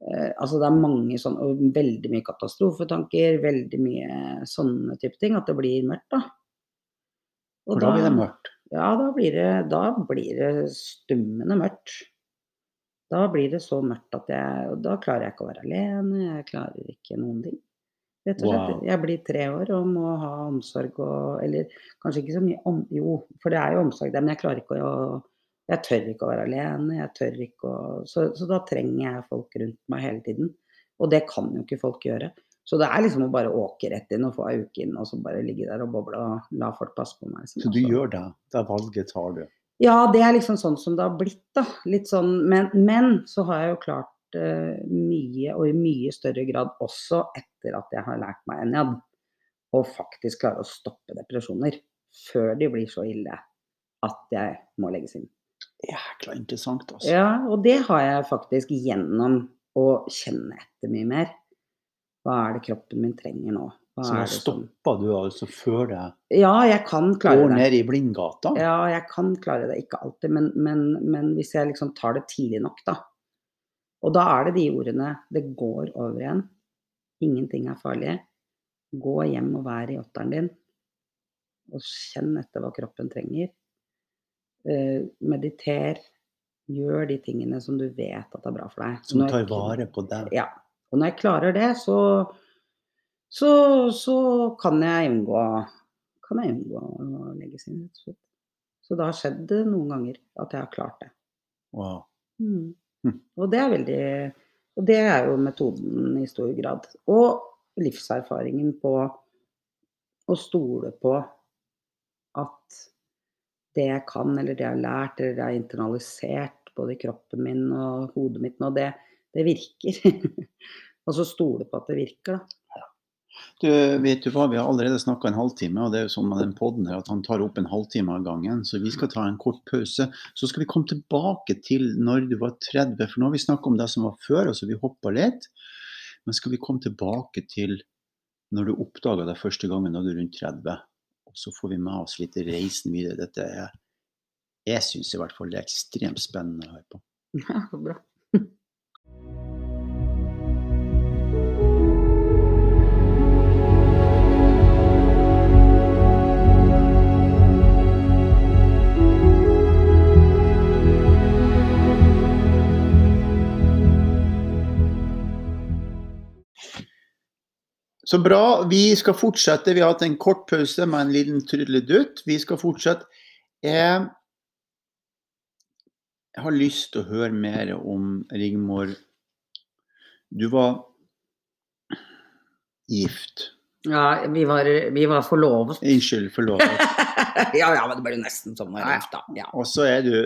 Eh, altså det er mange sånne, og veldig mye katastrofetanker, veldig mye sånne type ting. At det blir mørkt, da. Og For da blir det mørkt. Ja, da blir det, da blir det stummende mørkt. Da blir det så mørkt at jeg Da klarer jeg ikke å være alene, jeg klarer ikke noen ting. Rett og slett. Wow. Jeg blir tre år og må ha omsorg og Eller kanskje ikke så mye om... Jo, for det er jo omsorg der, men jeg klarer ikke å Jeg tør ikke å være alene, jeg tør ikke å Så, så da trenger jeg folk rundt meg hele tiden. Og det kan jo ikke folk gjøre. Så det er liksom å bare åke rett inn og få ei uke inn, og så bare ligge der og boble og la folk passe på meg. liksom. Så du gjør det. Det valget tar du. Ja, det er liksom sånn som det har blitt, da. Litt sånn, men, men så har jeg jo klart uh, mye, og i mye større grad også etter at jeg har lært meg Enjad, å faktisk klare å stoppe depresjoner før de blir så ille at jeg må legges inn. Jækla interessant, altså. Ja, og det har jeg faktisk gjennom å kjenne etter mye mer. Hva er det kroppen min trenger nå? Så da det du altså før det Ja, jeg kan klare går det. ned i blindgata? Ja, jeg kan klare det. Ikke alltid, men, men, men hvis jeg liksom tar det tidlig nok, da. Og da er det de ordene Det går over igjen. Ingenting er farlig. Gå hjem og vær i åtteren din. Og kjenn etter hva kroppen trenger. Eh, mediter. Gjør de tingene som du vet at er bra for deg. Som tar vare på deg. Ja. Og når jeg klarer det, så, så, så kan jeg unngå kan jeg unngå å legges inn, rett og slett. Så det har skjedd noen ganger at jeg har klart det. Wow. Mm. Hm. Og det er veldig Og det er jo metoden i stor grad. Og livserfaringen på å stole på at det jeg kan, eller det jeg har lært, eller det jeg har internalisert både i kroppen min og hodet mitt nå, det, det virker. og så stole på at det virker, da. Du, vet du hva, Vi har allerede snakka en halvtime, og det er jo sånn med den podden her at han tar opp en halvtime av gangen. Så vi skal ta en kort pause. Så skal vi komme tilbake til når du var 30, for nå har vi snakka om det som var før, og så vi hoppa litt. Men skal vi komme tilbake til når du oppdaga det første gangen da du er rundt 30? Og så får vi med oss litt reisen videre. Dette er Jeg syns i hvert fall det er ekstremt spennende å høre på. Ja, bra. Så bra. Vi skal fortsette. Vi har hatt en kort pause med en liten trylledutt. Vi skal fortsette. Jeg, har lyst til å høre mer om Rigmor. Du var gift. Ja, vi var, vi var forlovet. Unnskyld, forlovet. ja, ja, men det ble nesten sånn. gift, da. Ja. Og så er du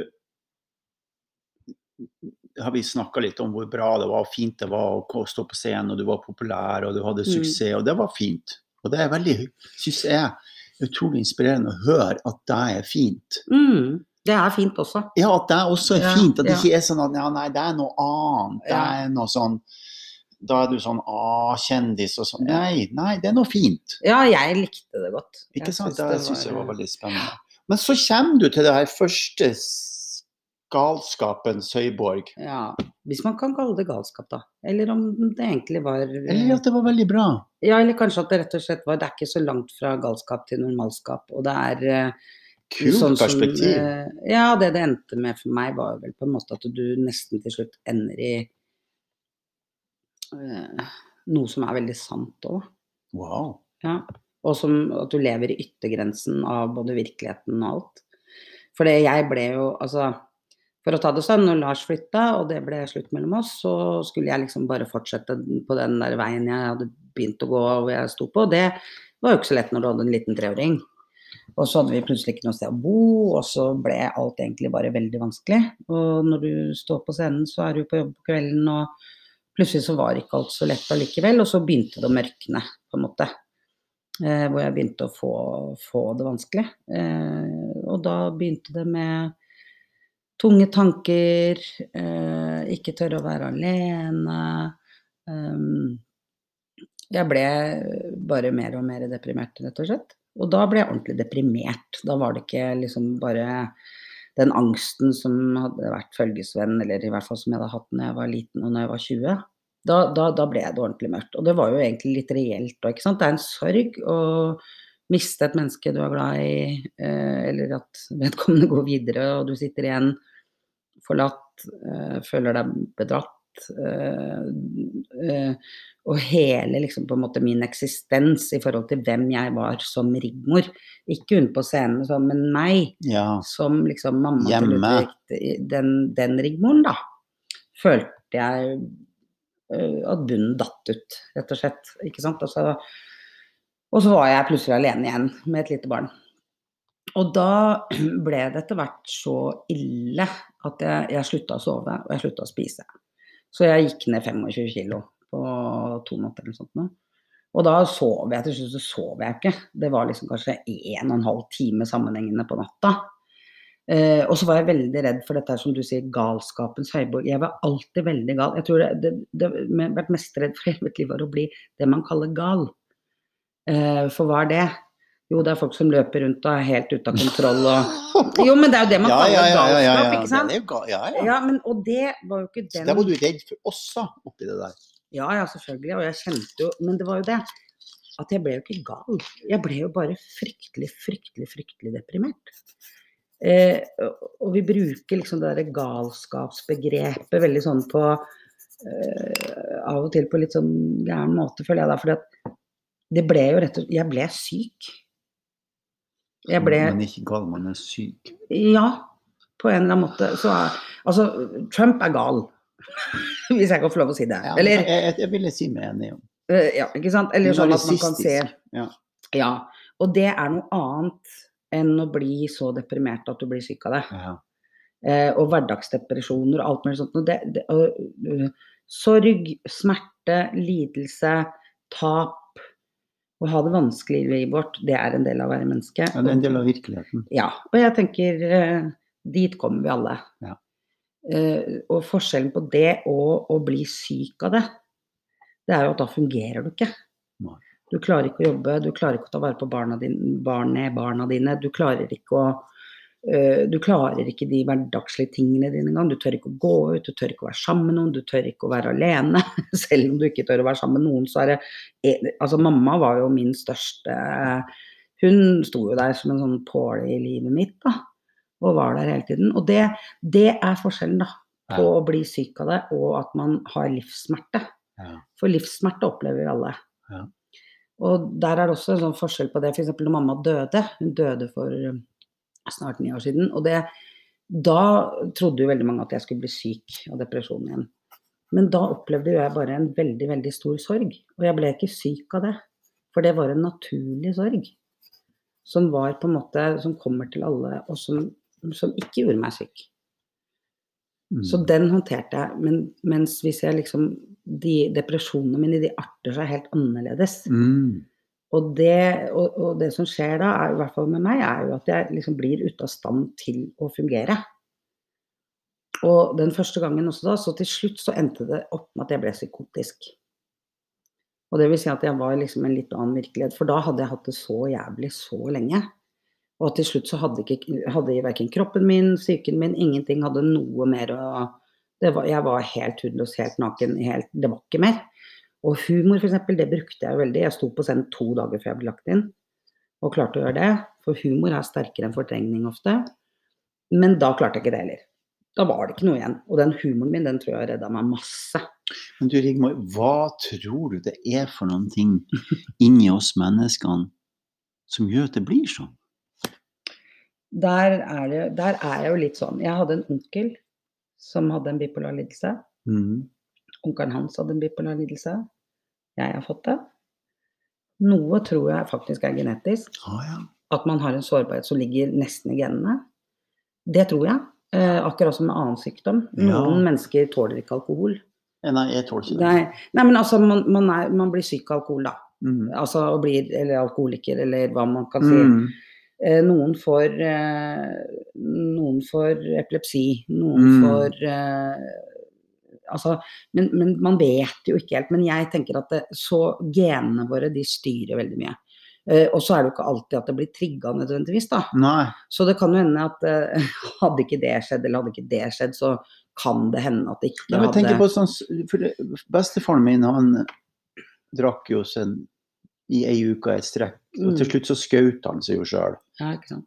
har vi snakka litt om hvor bra det var og fint det var å stå på scenen, og du var populær og du hadde suksess, og det var fint. Og det er veldig, syns jeg, utrolig inspirerende å høre at det er fint. Mm, det er fint også. Ja, at det også er fint. At det ikke er sånn at ja, nei, det er noe annet. Det er noe sånn Da er du sånn ah, kjendis og sånn. Nei, nei, det er noe fint. Ja, jeg likte det godt. Ikke sant? synes Det syns jeg var veldig spennende. Men så kommer du til det her første galskapens høyborg. Ja, hvis man kan kalle det galskap, da. Eller om det egentlig var Eller at det var veldig bra. Ja, eller kanskje at det rett og slett var Det er ikke så langt fra galskap til normalskap. Og det er eh, Kult sånn perspektiv. Som, ja, det det endte med for meg, var vel på en måte at du nesten til slutt ender i eh, noe som er veldig sant òg. Wow. Ja. Og som at du lever i yttergrensen av både virkeligheten og alt. For det jeg ble jo Altså, for å ta det sånn, når Lars flytta, og det ble slutt mellom oss, så skulle jeg liksom bare fortsette på den der veien jeg hadde begynt å gå, og jeg sto på. Det var jo ikke så lett når du hadde en liten treåring. Og så hadde vi plutselig ikke noe sted å bo, og så ble alt egentlig bare veldig vanskelig. Og når du står på scenen, så er du på jobb på kvelden, og plutselig så var ikke alt så lett allikevel. Og så begynte det å mørkne, på en måte. Eh, hvor jeg begynte å få, få det vanskelig. Eh, og da begynte det med tunge tanker, eh, ikke tørre å være alene. Um, jeg ble bare mer og mer deprimert, rett og slett. Og da ble jeg ordentlig deprimert. Da var det ikke liksom bare den angsten som hadde vært følgesvenn, eller i hvert fall som jeg hadde hatt når jeg var liten og når jeg var 20. Da, da, da ble det ordentlig mørkt. Og det var jo egentlig litt reelt òg, ikke sant. Det er en sorg å miste et menneske du er glad i, eh, eller at vedkommende går videre og du sitter igjen forlatt, eh, føler deg bedratt. eh, og hele liksom måte min eksistens i forhold til hvem jeg var som Rigmor. Ikke hun på scenen, sånn, men meg Ja. som liksom mamma til Hjemme. Den, den Rigmoren, da. Følte jeg at bunnen datt ut, rett og slett. Ikke sant. Altså, og så var jeg plutselig alene igjen med et lite barn. Og da ble det etter hvert så ille at jeg, jeg slutta å sove, og jeg slutta å spise. Så jeg gikk ned 25 kilo på to måneder eller sånt. Og da sov jeg til slutt, så sov jeg ikke. Det var liksom kanskje en og en halv time sammenhengende på natta. Eh, og så var jeg veldig redd for dette her, som du sier, galskapens høyborg. Jeg var alltid veldig gal. Jeg tror det, det, det jeg har vært mest redd for hele mitt liv var å bli det man kaller gal. Eh, for hva er det? Jo, det er folk som løper rundt og er helt ute av kontroll og Jo, men det er jo det man Ja, kaller ja, ja, ja, ja, galskap, ikke sant? Jo ja, ja. Ja, men, og det var jo ikke den der var du redd for oss da, oppi det der. Ja, ja, selvfølgelig. Og jeg kjente jo Men det var jo det at jeg ble jo ikke gal. Jeg ble jo bare fryktelig, fryktelig, fryktelig deprimert. Eh, og vi bruker liksom det derre galskapsbegrepet veldig sånn på eh, Av og til på litt sånn gæren måte, føler jeg da. Fordi at det ble jo rett og slett Jeg ble syk. Jeg ble Man er ikke gal, man er syk. Ja, på en eller annen måte. Så er- altså, Trump er gal. Hvis jeg kan få lov å si det. Ja, Eller jeg, jeg, jeg ville si meg enig om. Eh, Ja, ikke sant? Eller sånn at man kan se ja. Ja. Og det er noe annet enn å bli så deprimert at du blir syk av det. Ja. Eh, og hverdagsdepresjoner og alt mulig sånt. Det, det, og, øh, sorg, smerte, lidelse, tap. Å ha det vanskelig i livet vårt, det er en del av å være menneske. Ja, det er en del av virkeligheten. Ja, og jeg tenker eh, dit kommer vi alle. Ja. Eh, og forskjellen på det og å bli syk av det, det er jo at da fungerer du ikke. Nei. Du klarer ikke å jobbe, du klarer ikke å ta vare på barna dine, barnet, barna dine. Du klarer ikke å du klarer ikke de hverdagslige tingene dine engang. Du tør ikke å gå ut, du tør ikke å være sammen med noen, du tør ikke å være alene. Selv om du ikke tør å være sammen med noen, så er det e- Altså, mamma var jo min største Hun sto jo der som en sånn påle i livet mitt, da. Og var der hele tiden. Og det, det er forskjellen, da. På Ja. å bli syk av det, og at man har livssmerte. Ja. For livssmerte opplever vi alle. Ja. Og der er det også en sånn forskjell på det. F.eks. når mamma døde. Hun døde for eh, snart ni år siden. Og det, da trodde jo veldig mange at jeg skulle bli syk av depresjon igjen. Men da opplevde jo jeg bare en veldig, veldig stor sorg. Og jeg ble ikke syk av det. For det var en naturlig sorg. Som var på en måte Som kommer til alle, og som, som ikke gjorde meg syk. Mm. Så den håndterte jeg. Men, mens hvis jeg liksom de Depresjonene mine, de arter seg helt annerledes. Mm. Og det, og, og det som skjer da, er, i hvert fall med meg, er jo at jeg liksom blir ute av stand til å fungere. Og den første gangen også da, så til slutt så endte det opp med at jeg ble psykotisk. Og det vil si at jeg var liksom en litt annen virkelighet, for da hadde jeg hatt det så jævlig så lenge. Og til slutt så hadde ikke hadde verken kroppen min, psyken min, ingenting hadde noe mer å var, Jeg var helt hudløs, helt naken, helt, det var ikke mer. Og humor, for eksempel, det brukte jeg veldig. Jeg sto på scenen to dager før jeg ble lagt inn, og klarte å gjøre det. For humor er sterkere enn fortrengning ofte. Men da klarte jeg ikke det heller. Da var det ikke noe igjen. Og den humoren min, den tror jeg redda meg masse. Men du Rigmor, hva tror du det er for noen ting inni oss menneskene som gjør at det blir sånn? Der er, det, der er jeg jo litt sånn. Jeg hadde en onkel som hadde en bipolar lidelse. Mm. Onkelen hans hadde en bipolar lidelse. Jeg har fått det. Noe tror jeg faktisk er genetisk. Ah, ja. At man har en sårbarhet som ligger nesten i genene. Det tror jeg. Eh, akkurat som med annen sykdom. Noen Ja. mennesker tåler ikke alkohol. Eh, Nei, jeg tåler ikke det. Nei, nei men altså, man, man, er, man blir syk av alkohol, da. Mm. Altså, blir, eller alkoholiker, eller hva man kan si. Mm. Eh, noen får eh, Noen får epilepsi, noen Mm. får eh, Altså, men, men man vet jo ikke helt. Men jeg tenker at det, så genene våre, de styrer veldig mye. Uh, og så er det jo ikke alltid at det blir trigga nødvendigvis, da. Nei. Så det kan jo hende at uh, hadde ikke det skjedd, eller hadde ikke det skjedd, så kan det hende at det ikke Nei, men hadde på sånn, for Bestefaren min han drakk jo sin, i ei uke et strekk, og til Mm. slutt så skjøt han seg jo sjøl. Ja, ikke sant.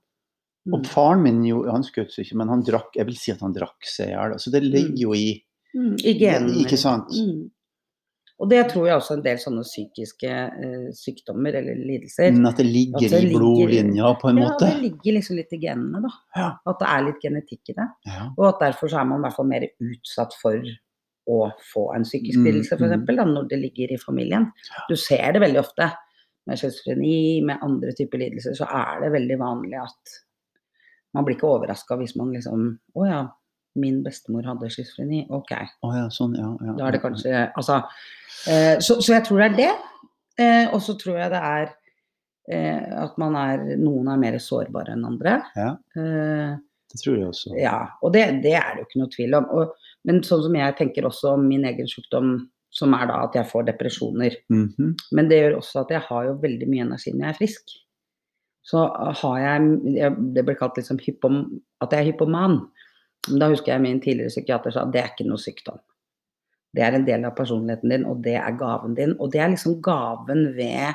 Og Mm. faren min jo, han skjøt seg ikke, men han drakk jeg vil si at han drakk seg i hjel. Så det ligger jo i Mm, I genene. Ikke sant? Mm. Og det tror jeg også en del sånne psykiske uh, sykdommer eller lidelser. Men at det ligger At det i blodlinja på en Ja, måte. det ligger liksom litt i genene, da. Ja. At det er litt genetikk i det. Ja. Og at derfor så er man i hvert fall mer utsatt for å få en psykisk Mm, lidelse, mm. f.eks., når det ligger i familien. Du ser det veldig ofte. Med schizofreni, med andre typer lidelser, så er det veldig vanlig at man blir ikke overraska hvis man liksom Å ja, min bestemor hadde schizofreni. Ok. Oh, ja, sånn, ja. ja. Da er det kanskje Altså eh, så, så jeg tror det er det. Eh, og så tror jeg det er eh, at man er Noen er mer sårbare enn andre. Ja. Eh, Det tror jeg også. ja, og det, det er det jo ikke noe tvil om. Og, men sånn som jeg tenker også om min egen sykdom, som er da at jeg får depresjoner. Mhm. Men det gjør også at jeg har jo veldig mye energi når jeg er frisk. så har jeg- Det blir kalt liksom hypom, at jeg er hypoman. Men da husker jeg min tidligere psykiater sa det er ikke noe sykdom. Det er en del av personligheten din, og det er gaven din. Og det er liksom gaven ved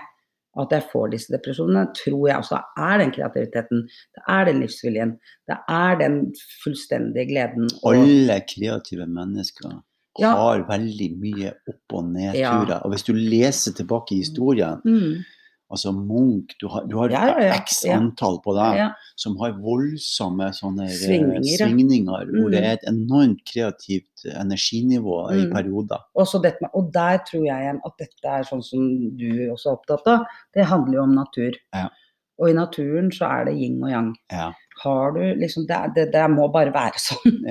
at jeg får disse depresjonene, tror jeg også er den kreativiteten. Det er den livsviljen. Det er den fullstendige gleden. og- Alle kreative mennesker Ja. har veldig mye opp- og nedturer. Ja. Og hvis du leser tilbake i historien, Mm, altså Munch Du har, du har Ja, ja, x antall på deg som har voldsomme sånne svingninger, Svingninger, mm. hvor det Mm. er et enormt kreativt energinivå i Mm. perioder. Også dette og der tror jeg at dette er sånn som du også er opptatt av. Det handler jo om natur. Ja. Og i naturen så er det yin og yang. Ja, Har du liksom Det, det, det må bare være sånn.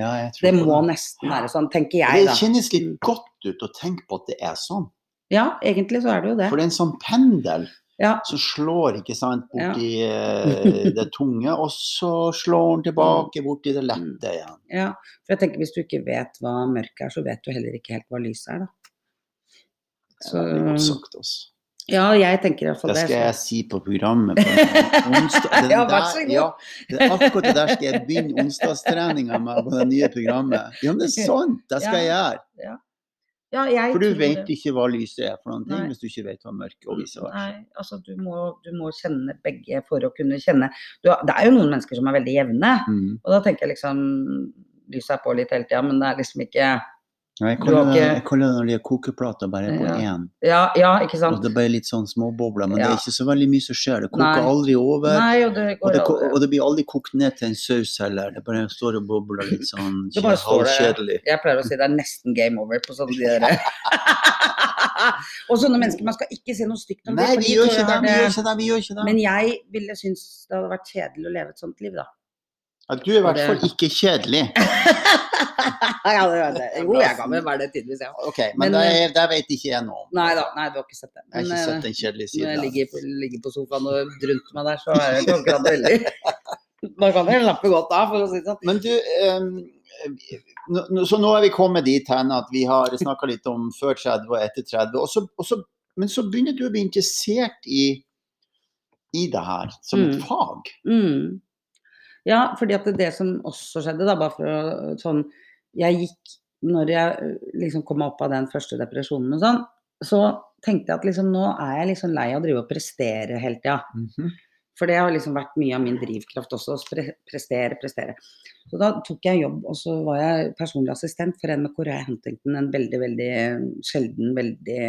Det må nesten være sånn, tenker jeg jeg, Det kjennes litt godt ut å tenke på at det er sånn. Ja, egentlig så er det jo det. For det er en sånn pendel Ja. som slår ikke sant, Ja. borti eh, det tunge, og så slår den tilbake borti det lette igjen. ja. For jeg tenker hvis du ikke vet hva mørket er, så vet du heller ikke helt hva lyset er, da. Veldig godt sagt, altså. ja, jeg tenker i hvert fall Det det. skal jeg si på programmet på onsdag. Ja, vær så god. Ja, akkurat det der skal jeg begynne onsdagstreninga med på det nye programmet. Ja, men det er sant! Det skal jeg gjøre. Ja, jeg For du vet det. ikke hva lyset er for noen ting Nei. hvis du ikke vet hva mørket og vice versa. Nei, altså du må, du må kjenne begge for å kunne kjenne du, Det er jo noen mennesker som er veldig jevne, Mm. og da tenker jeg liksom Lyset er på litt hele tida, men det er liksom ikke Ja, Jeg kaller det, ikke- jeg kaller det når de har kokeplater bare på én. Ja, ja ikke Og det er bare litt sånn småbobler, men det er ikke så veldig mye som skjer. Det koker Nei. aldri over. Nei, og det Og det, aldri og det blir aldri kokt ned til en saus heller. Det bare står og bobler litt sånn Det det- halvkjedelig. Jeg pleier å si det er nesten game over på sånne de der Og sånne mennesker, man skal ikke si noe stygt om Nei, det. vi gjør det. Vi gjør ikke det. vi gjør ikke det. Men jeg ville synes det hadde vært kjedelig å leve et sånt liv, da. Ja, du er i hvert fall ikke kjedelig. ja, det vet jeg. Jo, jeg kan vel være det tidvis, ja. Ok, men, Men, det, er- det vet ikke jeg nå. Nei da, nei, du har ikke sett det. Jeg har ikke eh, sett den kjedelige Når jeg ligger på, ligger på sofaen og drunter meg der, så er jeg ikke akkurat veldig Da kan jeg lappe godt av, for å si det sånn. Men du, um, så nå er vi kommet dit hen at vi har snakka litt om før 30 og etter 30. Og så, og så, men så begynner du å bli interessert i, i det her som et Mm. fag. Mm. Ja, fordi at det, det som også skjedde, da, bare for å sånn Jeg gikk Når jeg liksom kom opp av den første depresjonen og sånn, så tenkte jeg at liksom nå er jeg liksom lei av å drive og prestere hele tida. Mhm. For det har liksom vært mye av min drivkraft også, å prestere, prestere. Så da tok jeg jobb, og så var jeg personlig assistent for en med Korea Huntington. En veldig, veldig sjelden, veldig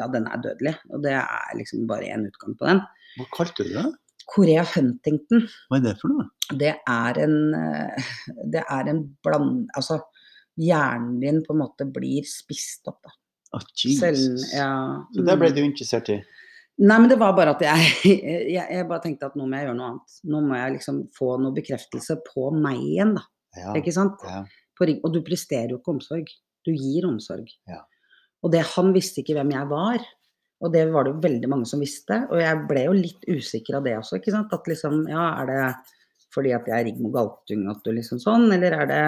Ja, den er dødelig. Og det er liksom bare én utgang på den. Hva kalte du det? Korea Huntington, Hva er det for noe? Det er en eh, Det er en bland... Altså, hjernen din på en måte blir spist opp, da. Å, Selv, ja. Så det ble mm. du interessert i? Nei, men det var bare at jeg, jeg, jeg bare tenkte at nå må jeg gjøre noe annet. Nå må jeg liksom få noe bekreftelse på meg igjen, da. Ja. Ikke sant? ja. På, og du presterer jo ikke omsorg. Du gir omsorg. Ja. Og det, han visste ikke hvem jeg var. Og det var det jo veldig mange som visste. Og jeg ble jo litt usikker av det også, ikke sant. At liksom, ja, er det fordi at jeg er Rigmor Galtung at du liksom sånn, eller er det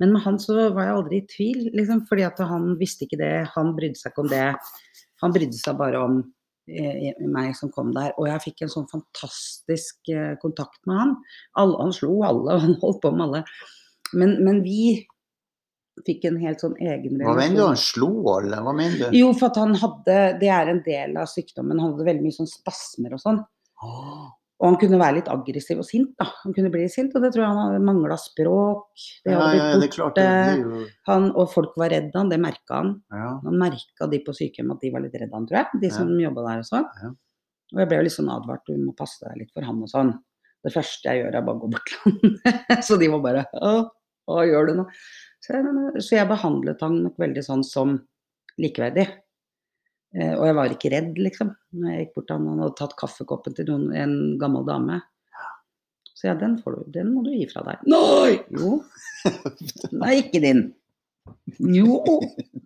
Men med han så var jeg aldri i tvil, liksom. Fordi at han visste ikke det. Han brydde seg ikke om det. Han brydde seg bare om eh, meg som kom der. Og jeg fikk en sånn fantastisk eh, kontakt med han. Alle, han slo alle, og han holdt på med alle. Men, men vi fikk en helt sånn egen relasjon. Hva mener du? Han slo alle? Hva mener du? Jo, for at han hadde Det er en del av sykdommen. Han hadde veldig mye sånn spasmer og sånn. Åh, Og han kunne være litt aggressiv og sint, da. Han kunne bli sint, og det tror jeg han hadde mangla språk. Det hadde ja, blitt er klart. Borte. jo Han, og folk var redde han, det merka han. ja. Han merka de på sykehjem at de var litt redde han, tror jeg. De som jobba der og sånn. Ja. Og jeg ble jo litt sånn advart, du må passe deg litt for han og sånn. Det første jeg gjør er bare å gå bort til han. så de var bare Å, hva gjør du nå? Så så jeg behandlet han nok veldig sånn som likeverdig. Eh, og jeg var ikke redd, liksom. Når jeg gikk bort til han, han hadde tatt kaffekoppen til noen, en gammel dame. Så ja, den, får du, den må du gi fra deg. Nei! Jo. Nei, ikke din. Jo.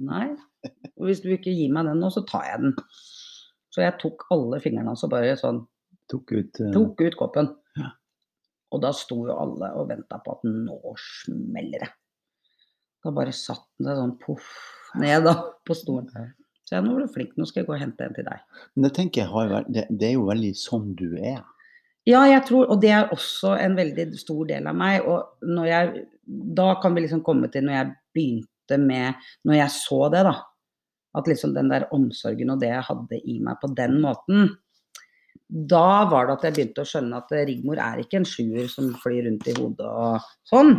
Nei. Og hvis du ikke gir meg den nå, så tar jeg den. Så jeg tok alle fingrene hans og bare sånn Tok ut uh... tok ut koppen. Ja. Og da sto jo alle og venta på at nå smeller det. Da bare satt den seg sånn poff ned da på stolen. Så jeg nå er du flink, nå skal jeg gå og hente en til deg. Men det tenker jeg det, er jo veldig sånn du er. Ja, jeg tror Og det er også en veldig stor del av meg. Og jeg Da kan vi liksom komme til når jeg begynte med Når jeg så det, da. At liksom den der omsorgen og det jeg hadde i meg på den måten. Da var det at jeg begynte å skjønne at Rigmor er ikke en sjuer som flyr rundt i hodet og sånn.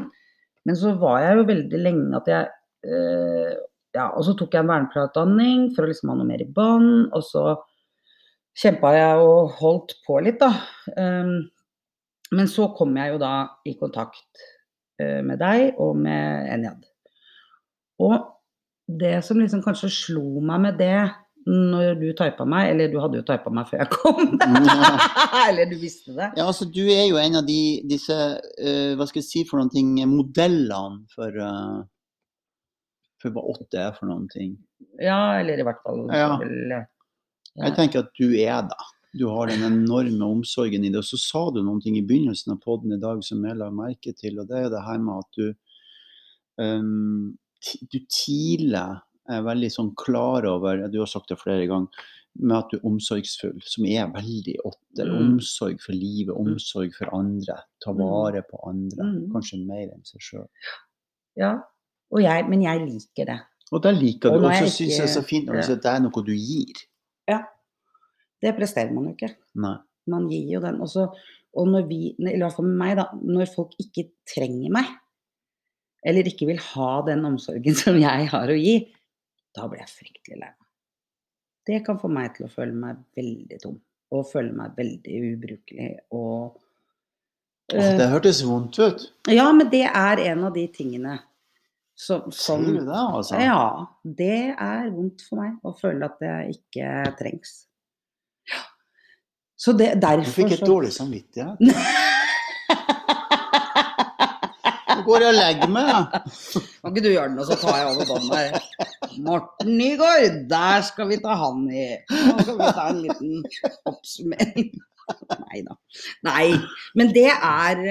Men så var jeg jo veldig lenge at jeg øh, Ja, og så tok jeg en vernepleierutdanning for å liksom ha noe mer i bånd. Og så kjempa jeg og holdt på litt, da. Um, men så kom jeg jo da i kontakt uh, med deg og med Enjad. Og det som liksom kanskje slo meg med det når du typa meg, eller du hadde jo typa meg før jeg kom, eller du visste det. Ja, altså du er jo en av de, disse, uh, hva skal jeg si for noen ting, modellene for, uh, for hva åtte er for noen ting. Ja, eller i hvert fall Ja. vel. Jeg tenker at du er det. Du har den enorme omsorgen i det. Og så sa du noen ting i begynnelsen av podden i dag som jeg la merke til, og det er det her med at du um, du tidlig er veldig sånn klar over, du har sagt det flere ganger, med at du er omsorgsfull, som er veldig åtter. Mm. Omsorg for livet, omsorg for andre. Ta Mm. vare på andre. Mm. Kanskje mer enn seg sjøl. ja. Jeg, men jeg liker det. Og det liker du. Og så syns jeg det er så fint når du sier at det er noe du gir. Ja. Det presterer man jo ikke. Nei. Man gir jo den. Også, og når vi, i hvert fall med meg, da, når folk ikke trenger meg, eller ikke vil ha den omsorgen som jeg har å gi, da blir jeg fryktelig lei meg. Det kan få meg til å føle meg veldig tom. Og føle meg veldig ubrukelig og eh, det hørtes vondt ut. Ja, men det er en av de tingene som, sånn, Sier du det, altså? Ja. Det er vondt for meg å føle at jeg ikke trengs. Ja. Så det, Du fikk et så- dårlig samvittighet. Nå går jeg og legger meg. jeg. Kan ikke du gjøre det nå, så tar jeg over båndet her. Morten Nygaard, der skal vi ta han i. Nå skal vi ta en liten oppsummering. Nei da. Nei. Men det er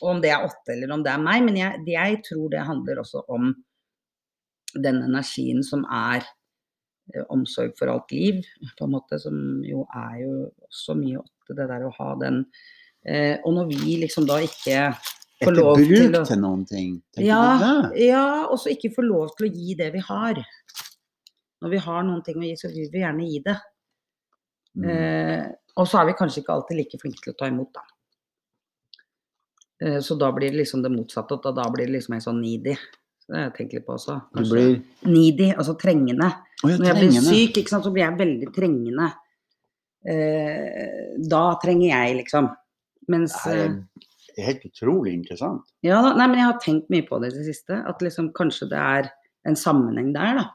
um, Om det er åtte eller om det er meg, men jeg, jeg tror det handler også om den energien som er eh, omsorg for alt liv, på en måte, som jo er jo også mye åtte, det der å ha den eh, Og når vi liksom da ikke får lov til å til noen ting? Tenker ja, du det? ja, og så ikke få lov til å gi det vi har. Når vi har noen ting å gi, så vil vi gjerne gi det. Mm. Eh, og så er vi kanskje ikke alltid like flinke til å ta imot, da. Eh, så da blir det liksom det motsatte, og da blir det liksom en sånn needy. Det har jeg tenkt litt på også. Du kanskje. blir Needy, altså trengende. Oh, ja, Når jeg blir syk, sant, så blir jeg veldig trengende. Eh, da trenger jeg, liksom. Mens Det eh, er helt utrolig interessant. Ja da, nei, men jeg har tenkt mye på det i det siste. At liksom kanskje det er en sammenheng der, da.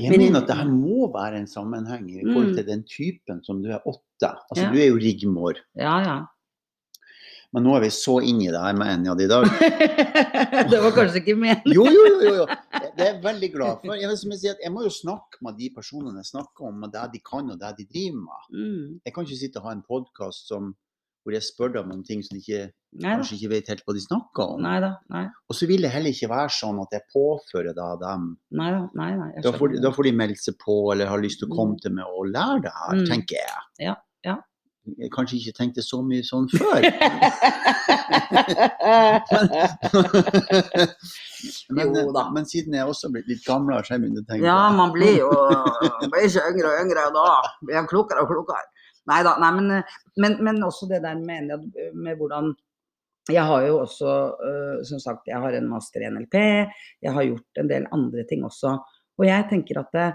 Jeg Men- mener at det her må være en sammenheng i forhold Mm. til den typen som du er åtte. Altså, Ja. du er jo Rigmor. Ja, ja. Men nå er vi så inne i det her med Enjad i dag. det var kanskje ikke meningen. Jo, jo, jo. jo. Det er jeg veldig glad for. Jeg, som jeg, sier jeg må jo snakke med de personene jeg snakker om, og det de kan og det de driver med. Mm. Jeg kan ikke sitte og ha en podkast hvor jeg spør dem om ting som de ikke, kanskje ikke vet helt hva de snakker om. Neida. Nei, Og så vil det heller ikke være sånn at jeg påfører da dem. Neida. Nei, nei, Da får, da får de melde seg på eller har lyst til å komme Mm. til meg og lære det her, Mm. tenker jeg. Ja. Jeg kanskje ikke tenkte så mye sånn før. men, Jo da. men siden jeg også er blitt litt gamlere, så jeg begynt å tenke ja, man blir jo blir ikke yngre og yngre, og da blir man klokere og klokere. Nei da. Nei, men, men, men også det der med, med hvordan Jeg har jo også, øh, som sagt, jeg har en master i NLP. Jeg har gjort en del andre ting også. Og jeg tenker at det,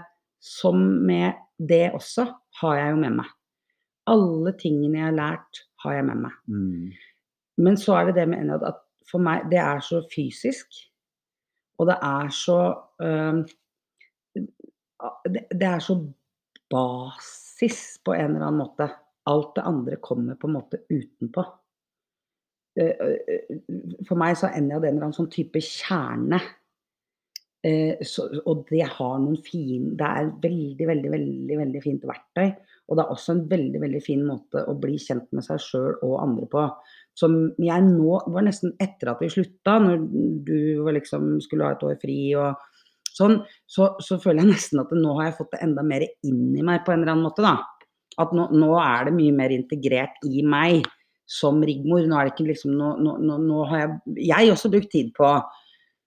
som med det også, har jeg jo med meg. Alle tingene jeg har lært, har jeg med meg. Mm. Men så er det det med Enad at for meg, det er så fysisk. Og det er så øhm, det, det er så basis på en eller annen måte. Alt det andre kommer på en måte utenpå. Eh, eh, For meg så er Enjad en eller annen sånn type kjerne. Eh, så, og det har noen fine Det er veldig, veldig, veldig, veldig fint verktøy. Og det er også en veldig veldig fin måte å bli kjent med seg sjøl og andre på. Som jeg nå var nesten etter at vi slutta, når du var liksom skulle ha et år fri og sånn, så, så føler jeg nesten at nå har jeg fått det enda mer inn i meg på en eller annen måte, da. At nå, nå er det mye mer integrert i meg som Rigmor. Nå er det ikke liksom Nå, nå, nå, har jeg Jeg også brukt tid på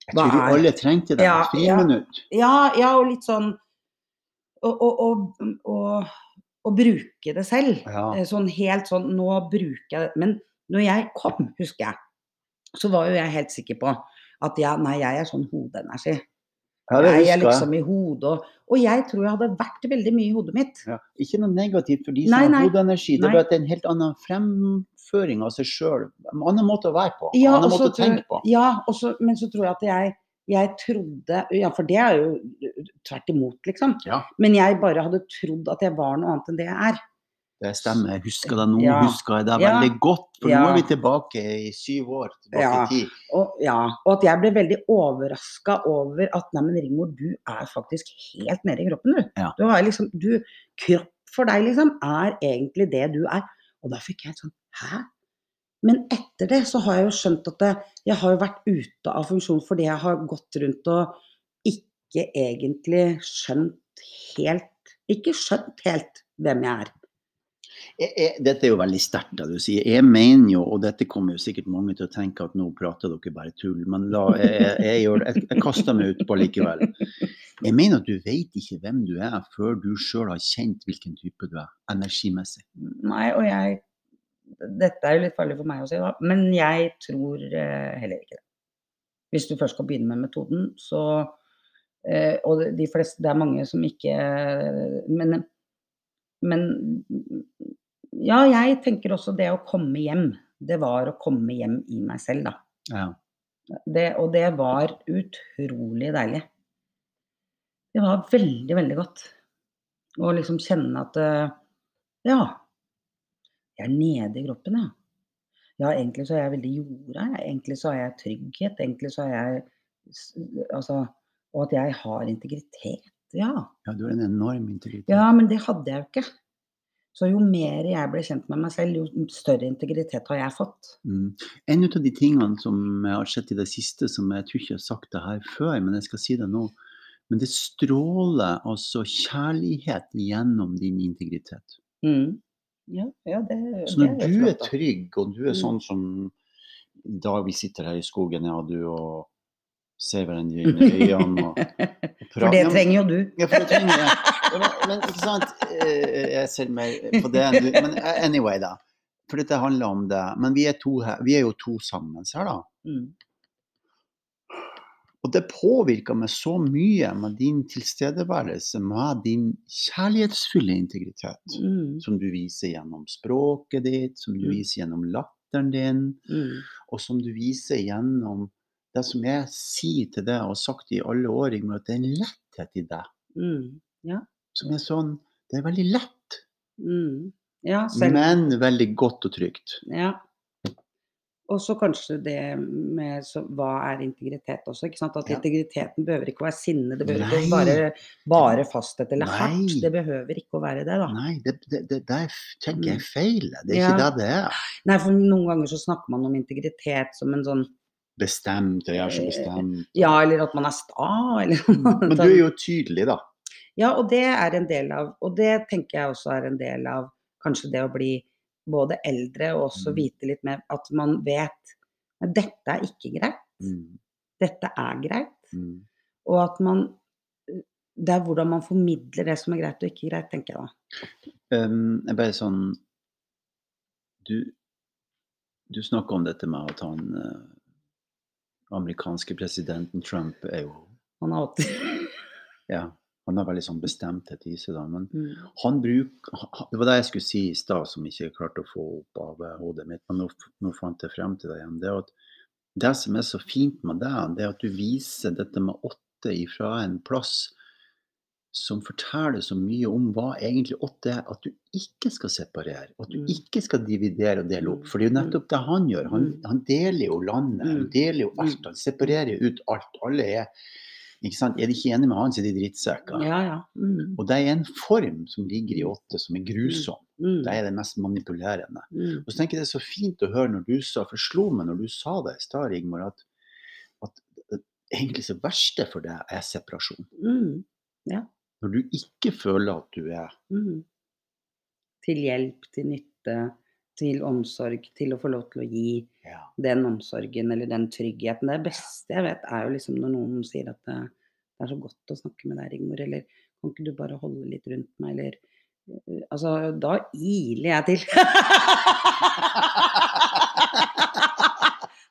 Jeg tror vi alle trengte det. Ja, friminutt. Ja, ja, og litt sånn og, og, og, å, å bruke det selv. Ja. Eh, Sånn helt sånn Nå bruker jeg det. Men når jeg kom, husker jeg, så var jo jeg helt sikker på at ja, nei, jeg er sånn hodeenergi. Ja, jeg er liksom i hodet og Og jeg tror jeg hadde vært veldig mye i hodet mitt. Ja. Ikke noe negativt for de som nei. har hodeenergi. Det er bare at det er en helt annen fremføring av seg sjøl. En annen måte å være på. En annen måte å tenke på. Ja, også, men så tror jeg at jeg, jeg trodde Ja, for det er jo tvert imot, liksom. Ja. Men jeg bare hadde trodd at jeg var noe annet enn det jeg er. Det stemmer. Jeg husker det nå. Ja. Husker jeg det Ja. veldig godt. For Ja. nå er vi tilbake i syv år tilbake Ja. i tid. Og, ja, og at jeg ble veldig overraska over at nei, men Rigmor, du er faktisk helt nede i kroppen, du. Du har liksom du, Kropp for deg, liksom, er egentlig det du er. Og da fikk jeg sånn Hæ? Men etter det så har jeg jo skjønt at jeg har jo vært ute av funksjon fordi jeg har gått rundt og ikke egentlig skjønt helt Ikke skjønt helt hvem jeg er. Jeg, jeg, dette er jo veldig sterkt det du sier. Jeg mener jo, og dette kommer jo sikkert mange til å tenke at nå prater dere bare tull, men la, jeg, jeg, jeg kaster meg utpå likevel. Jeg mener at du vet ikke hvem du er før du sjøl har kjent hvilken type du er, energimessig. Nei, og jeg Dette er jo litt farlig for meg å si, da, men jeg tror eh, heller ikke det. Hvis du først skal begynne med metoden, så eh, Og de- fleste Det er mange som ikke Men, men Ja, jeg tenker også det å komme hjem. Det var å komme hjem i meg selv, da. Ja. Det, og det var utrolig deilig. Det var veldig, veldig godt. Å liksom kjenne at eh, Ja, jeg er nede i kroppen, ja. Ja, egentlig så er jeg veldig jorda. Egentlig så har jeg trygghet. Egentlig så har jeg Altså Og at jeg har integritet. Ja. ja, du har en enorm integritet. Ja, men det hadde jeg jo ikke. Så jo mer jeg ble kjent med meg selv, jo større integritet har jeg fått. Mm. En av de tingene som jeg har sett i det siste, som jeg tror ikke jeg har sagt det her før, men jeg skal si det nå. Men det stråler altså kjærlighet gjennom din integritet. Mm. Ja, ja, det, Så det når du er flott, er trygg, og du er Mm. sånn som i dag vi sitter her i skogen, ja, du og ser hverandre i øynene og, og For det trenger jo du. Ja, for det trenger jeg. Ja, men, men ikke sant, eh, jeg ser mer på det enn du Men eh, anyway, da. For dette handler om det. Men vi er, to her, vi er jo to sammen her, da. Og det påvirker meg så mye med din tilstedeværelse, med din kjærlighetsfulle integritet, Mm. som du viser gjennom språket ditt, som du Mm. viser gjennom latteren din, Mm. og som du viser gjennom det som jeg sier til deg og har sagt i alle år, at det er en letthet i deg. Mm. Som er sånn Det er veldig lett, Mm. Ja, men veldig godt og trygt. ja. Og så kanskje det med så, hva er integritet også, ikke sant. At Ja. integriteten behøver ikke å være sinne, det behøver Nei. ikke å være bare fasthet eller Nei. hardt. Det behøver ikke å være det, da. Nei, det, det, det, det er, tenker jeg er feil. Det er Ja. ikke det det er. Nei, for noen ganger så snakker man om integritet som en sånn Bestemt, jeg er så bestemt. Ja, eller at man er sta, eller Men du er jo tydelig, da. Ja, og det er en del av Og det tenker jeg også er en del av kanskje det å bli både eldre og også Mm. vite litt mer at man vet at dette er ikke greit. Mm, Dette er greit. mm. Og at man Det er hvordan man formidler det som er greit og ikke greit, tenker jeg da. Um, jeg bare sånn Du, du snakker om dette med at han uh, amerikanske presidenten Trump er jo Han har alltid Ja, han har veldig sånn bestemthet i seg, da. Men mm. han bruker Det var det jeg skulle si i stad, som ikke jeg klarte å få opp av eh, hodet mitt. Men nå, nå fant jeg frem til det igjen. Det at det som er så fint med deg, det er at du viser dette med åtte ifra en plass som forteller så mye om hva egentlig åtte er. At du ikke skal separere, at du Mm. ikke skal dividere og dele opp. Mm. For det er jo nettopp det han gjør. Han, Mm. han deler jo landet, han Mm. deler jo alt. Mm. Han separerer jo ut alt. Alle er? Er de ikke enige med han, så er de drittsekker. Ja, ja. Mm. Og det er en form som ligger i åtte, som er grusom. Mm. Det er det mest manipulerende. Mm. Og så tenker jeg det er så fint å høre når du sa, for slo meg når du sa det i stad, Rigmor, at, at egentlig det verste for deg er separasjon. Mm. Når du ikke føler at du er Mm. til hjelp, til nytte, til omsorg, til å få lov til å gi Ja. den omsorgen eller den tryggheten. Det beste jeg vet, er jo liksom når noen sier at det, det er så godt å snakke med deg, Rigmor, eller kan ikke du bare holde litt rundt meg, eller eh, Altså, da iler jeg til.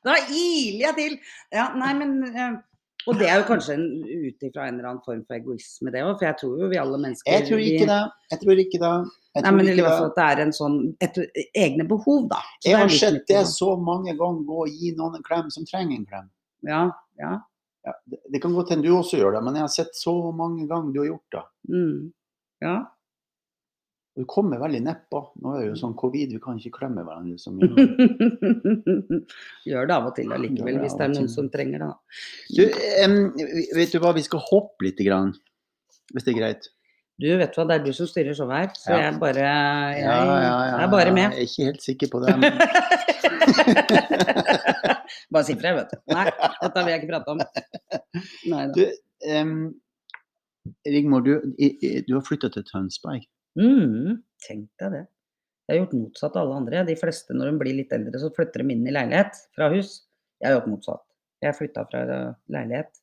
da iler jeg til! Ja, nei, men eh, Og det er jo kanskje ut ifra en eller annen form for egoisme, det òg, for jeg tror jo vi alle mennesker Jeg tror ikke det. Jeg tror ikke det. Nei, men i hvert fall at det er en sånn et, egne behov, da. Så jeg har sett det så mange ganger gå og gi noen en klem som trenger en klem. Ja, ja. Ja, det, det kan godt hende du også gjør det, men jeg har sett så mange ganger du har gjort det. Mm. Ja. Og du kommer veldig nedpå. Nå er det jo sånn covid, vi kan ikke klemme hverandre så mye. Gjør det av og til allikevel, Gjør hvis det er noen som trenger det. Du, um, vet du hva, vi skal hoppe litt, grann, hvis det er greit? Du vet hva, det er du som styrer showet her, så Ja. jeg bare Jeg Ja, ja, ja, er bare med. Jeg er ikke helt sikker på det. Men... bare si fra, vet du. Nei, dette vil jeg ikke prate om. Nei da. Du, um, Rigmor, du, du har flytta til Tønsberg. Mm, tenk deg det. Jeg har gjort motsatt av alle andre. De fleste når de blir litt eldre, så flytter de inn i leilighet fra hus. Jeg har gjort motsatt. Jeg flytta fra eh, leilighet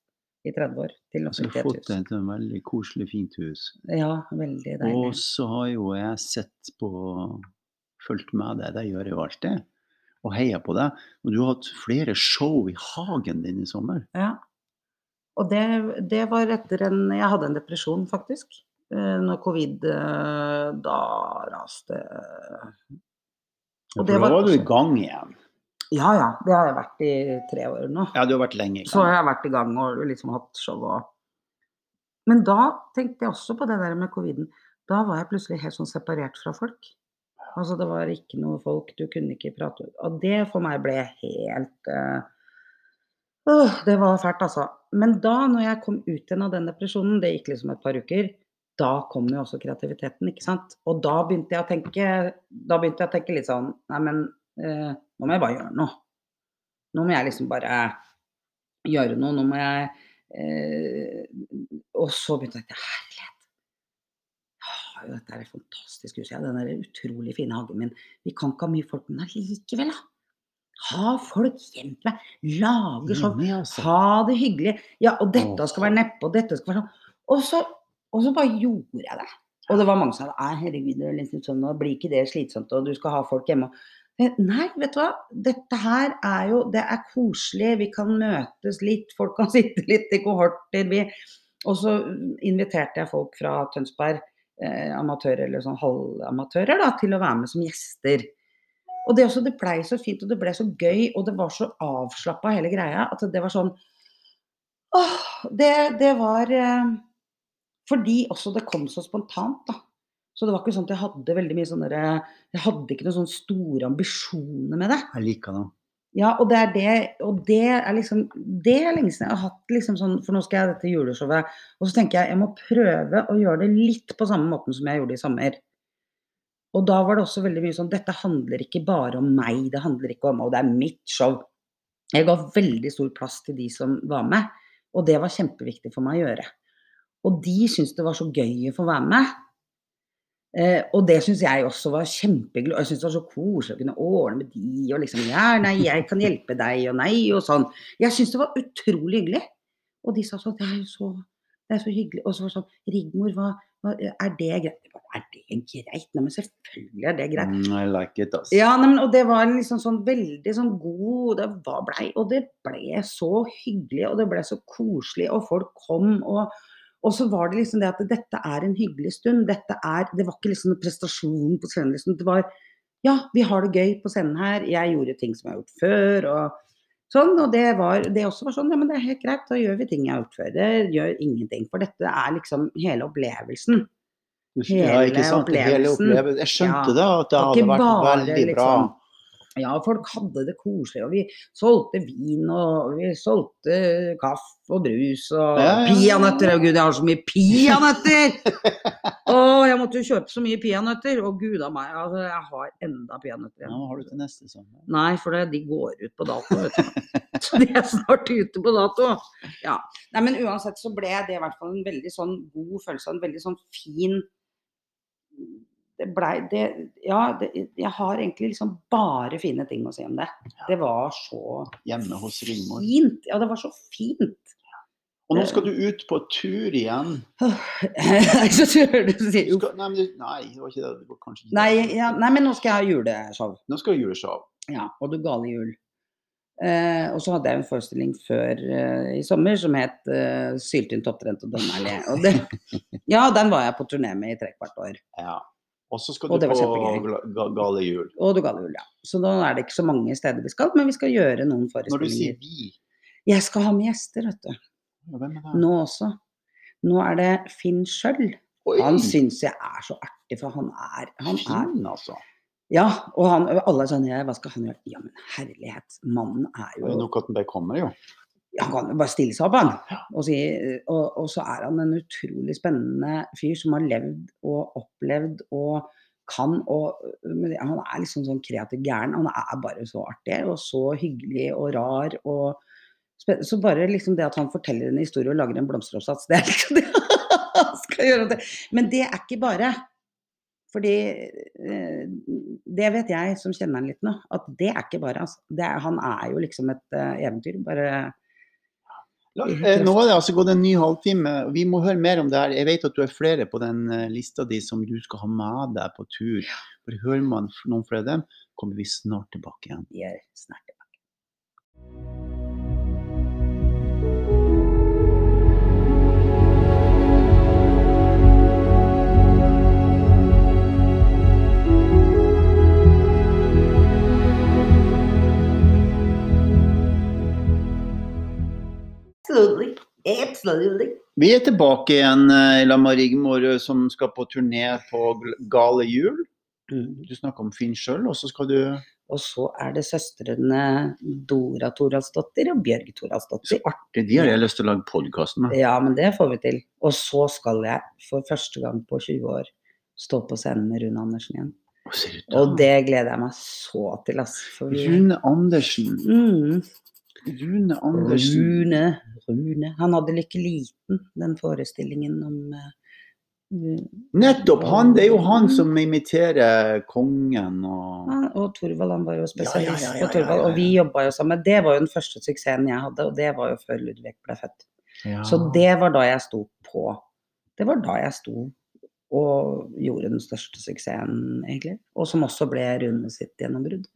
i 30 år til Så Du har fått deg et veldig koselig, fint hus. Ja, veldig deilig. Og så har jo jeg sett på Fulgt med deg, det gjør jeg jo alltid. Og heia på deg. Og du har hatt flere show i hagen din i sommer. Ja. Og det, det var etter en Jeg hadde en depresjon, faktisk. Eh, Når covid eh, Da raste Og det da var var du i gang igjen. Ja ja, det har jeg vært i tre år nå. Ja, du har vært lenge i gang. Så har jeg vært i gang og liksom hatt show og Men da tenkte jeg også på det der med coviden. Da var jeg plutselig helt sånn separert fra folk. Altså det var ikke noe folk, du kunne ikke prate Og det for meg ble helt uh, det var fælt, altså. Men da, når jeg kom ut igjen av den depresjonen, det gikk liksom et par uker, da kom jo også kreativiteten, ikke sant. Og da begynte jeg å tenke Da begynte jeg å tenke litt sånn Nei, men eh, nå må jeg bare gjøre noe. Nå må jeg liksom bare gjøre noe. Nå må jeg eh, Og så begynte jeg å tenke Herlighet. Jeg har jo dette her fantastiske huset. Den der utrolig fine hagen min. Vi kan ikke ha mye folk, men allikevel, da. Ha folk hjem til meg. Lage sånn. Altså. Ha det hyggelig. Ja, og dette skal være nedpå, og dette skal være sånn. Og så, og så bare gjorde jeg det. Og det var mange som sa herregud, det er litt sånn, nå blir ikke det slitsomt, og du skal ha folk hjemme. Nei, vet du hva. Dette her er jo Det er koselig. Vi kan møtes litt. Folk kan sitte litt i kohorter. Vi. Og så inviterte jeg folk fra Tønsberg, eh, amatører eller sånn halvamatører, da, til å være med som gjester. Og det, også, det blei så fint, og det ble så gøy, og det var så avslappa hele greia, at det var sånn Åh, det, det var eh, Fordi også det kom så spontant, da. Så det var ikke sånn at jeg hadde veldig mye sånne Jeg hadde ikke noen sånne store ambisjoner med det. Jeg liker det. Ja, og det er det, og det er liksom Det er lenge siden jeg har hatt liksom sånn For nå skal jeg ha dette juleshowet, og så tenker jeg jeg må prøve å gjøre det litt på samme måten som jeg gjorde i sommer. Og da var det også veldig mye sånn Dette handler ikke bare om meg, det handler ikke om Og det er mitt show. Jeg ga veldig stor plass til de som var med, og det var kjempeviktig for meg å gjøre. Og de syntes det var så gøy å få være med. Eh, og det syns jeg også var kjempehyggelig. Jeg syns det var så koselig å kunne ordne med de og liksom Ja, nei, jeg kan hjelpe deg, og nei, og sånn. Jeg syns det var utrolig hyggelig. Og de sa sånn Det er jo så, det er så hyggelig. Og så var det sånn Rigmor, hva, hva Er det greit? Er det greit? Nei, men selvfølgelig er det greit. Mm, I like it, ass. Ja, nei, men, og det var en liksom sånn veldig sånn god det var blei, Og det ble så hyggelig, og det ble så koselig, og folk kom. og og så var det liksom det at dette er en hyggelig stund. Dette er, det var ikke liksom prestasjonen prestasjon på scenen. Liksom. Det var ja, vi har det gøy på scenen her. Jeg gjorde ting som jeg har gjort før. og sånn, og det, var, det også var sånn, ja men det er helt greit, da gjør vi ting jeg har gjort før. Det gjør ingenting. For dette er liksom hele opplevelsen. ja, ikke sant. sant? Hele opplevelsen. opplevelsen. Jeg skjønte Ja. det, at det hadde vært veldig bra. Ja, folk hadde det koselig, og vi solgte vin, og vi solgte kaffe og brus og Ja, ja, peanøtter. Å gud, jeg har så mye peanøtter! Å, jeg måtte jo kjøpe så mye peanøtter. Å gud a meg, altså, jeg har enda peanøtter igjen. Ja, har du til neste sommer? Nei, for det, de går ut på dato, vet du. Så de er snart ute på dato. Ja. Nei, men uansett så ble det i hvert fall en veldig sånn god følelse, en veldig sånn fin det blei det Ja, det, jeg har egentlig liksom bare fine ting å si om det. Det var så Hjemme hos Rigmor. fint. Ja, det var så fint. Og nå skal du ut på tur igjen. så tror du sier jo nei, det, nei, det var ikke det. det var kanskje ikke Nei, ja, nei, men nå skal jeg ha juleshow. Nå skal du juleshow. Ja, og Du gale jul. Eh, og så hadde jeg en forestilling før eh, i sommer som het eh, 'Syltynn, topptrent og dømmerlig'. Ja, den var jeg på turné med i trekvart år. Ja. Og så skal Og du på gale jul. Og du gale jul, ja. Så da er det ikke så mange steder vi skal, men vi skal gjøre noen forestillinger. Når du sier vi, Jeg skal ha med gjester, vet du. ja, hvem er det? Nå også. Nå er det Finn Schjøll. Han syns jeg er så artig, for han er, han er altså. Ja, og han, alle er sånn Hva skal han gjøre? Ja, men herlighet. Mannen er jo den kommer, jo. Han kan jo bare stille seg opp, han. Og, si, og, og så er han en utrolig spennende fyr som har levd og opplevd og kan og Han er liksom sånn kreativ gæren. Han er bare så artig og så hyggelig og rar og spennende. Så bare liksom det at han forteller en historie og lager en blomsteroppsats, det er liksom det han skal gjøre. Det. Men det er ikke bare. Fordi eh, det vet jeg som kjenner han litt nå, at det er ikke bare. Altså. Det er, han er jo liksom et eh, eventyr. Bare nå har det altså gått en ny halvtime. Vi må høre mer om det her. Jeg vet at du er flere på den eh, lista di som du skal ha med deg på tur. For Hører man noen flere av dem, kommer vi snart tilbake igjen. Vi er snart Absolutely. Absolutely. Vi er tilbake igjen i lag med Rigmor, eh, som skal på turné på Gale jul. Mm. Du snakker om Finn sjøl, og så skal du Og så er det søstrene Dora Toralsdottir og Bjørg Så artig. De har jeg lyst til å lage podkast med. Ja, men det får vi til. Og så skal jeg for første gang på 20 år stå på scenen med Rune Andersen igjen. Å, Og det gleder jeg meg så til, Altså, For vi... Rune Andersen. Mm. Rune Andersen. Rune, Rune. Han hadde Lykke Liten, den forestillingen om eh, Nettopp! Han, det er jo han som imiterer kongen og ja, Og Thorvald, han var jo spesialist Ja, ja, på Thorvald. Og vi jobba jo sammen. Det var jo den første suksessen jeg hadde, og det var jo før Ludvig ble født. ja. Så det var da jeg sto på. Det var da jeg sto og gjorde den største suksessen, egentlig. Og som også ble Rune sitt gjennombrudd.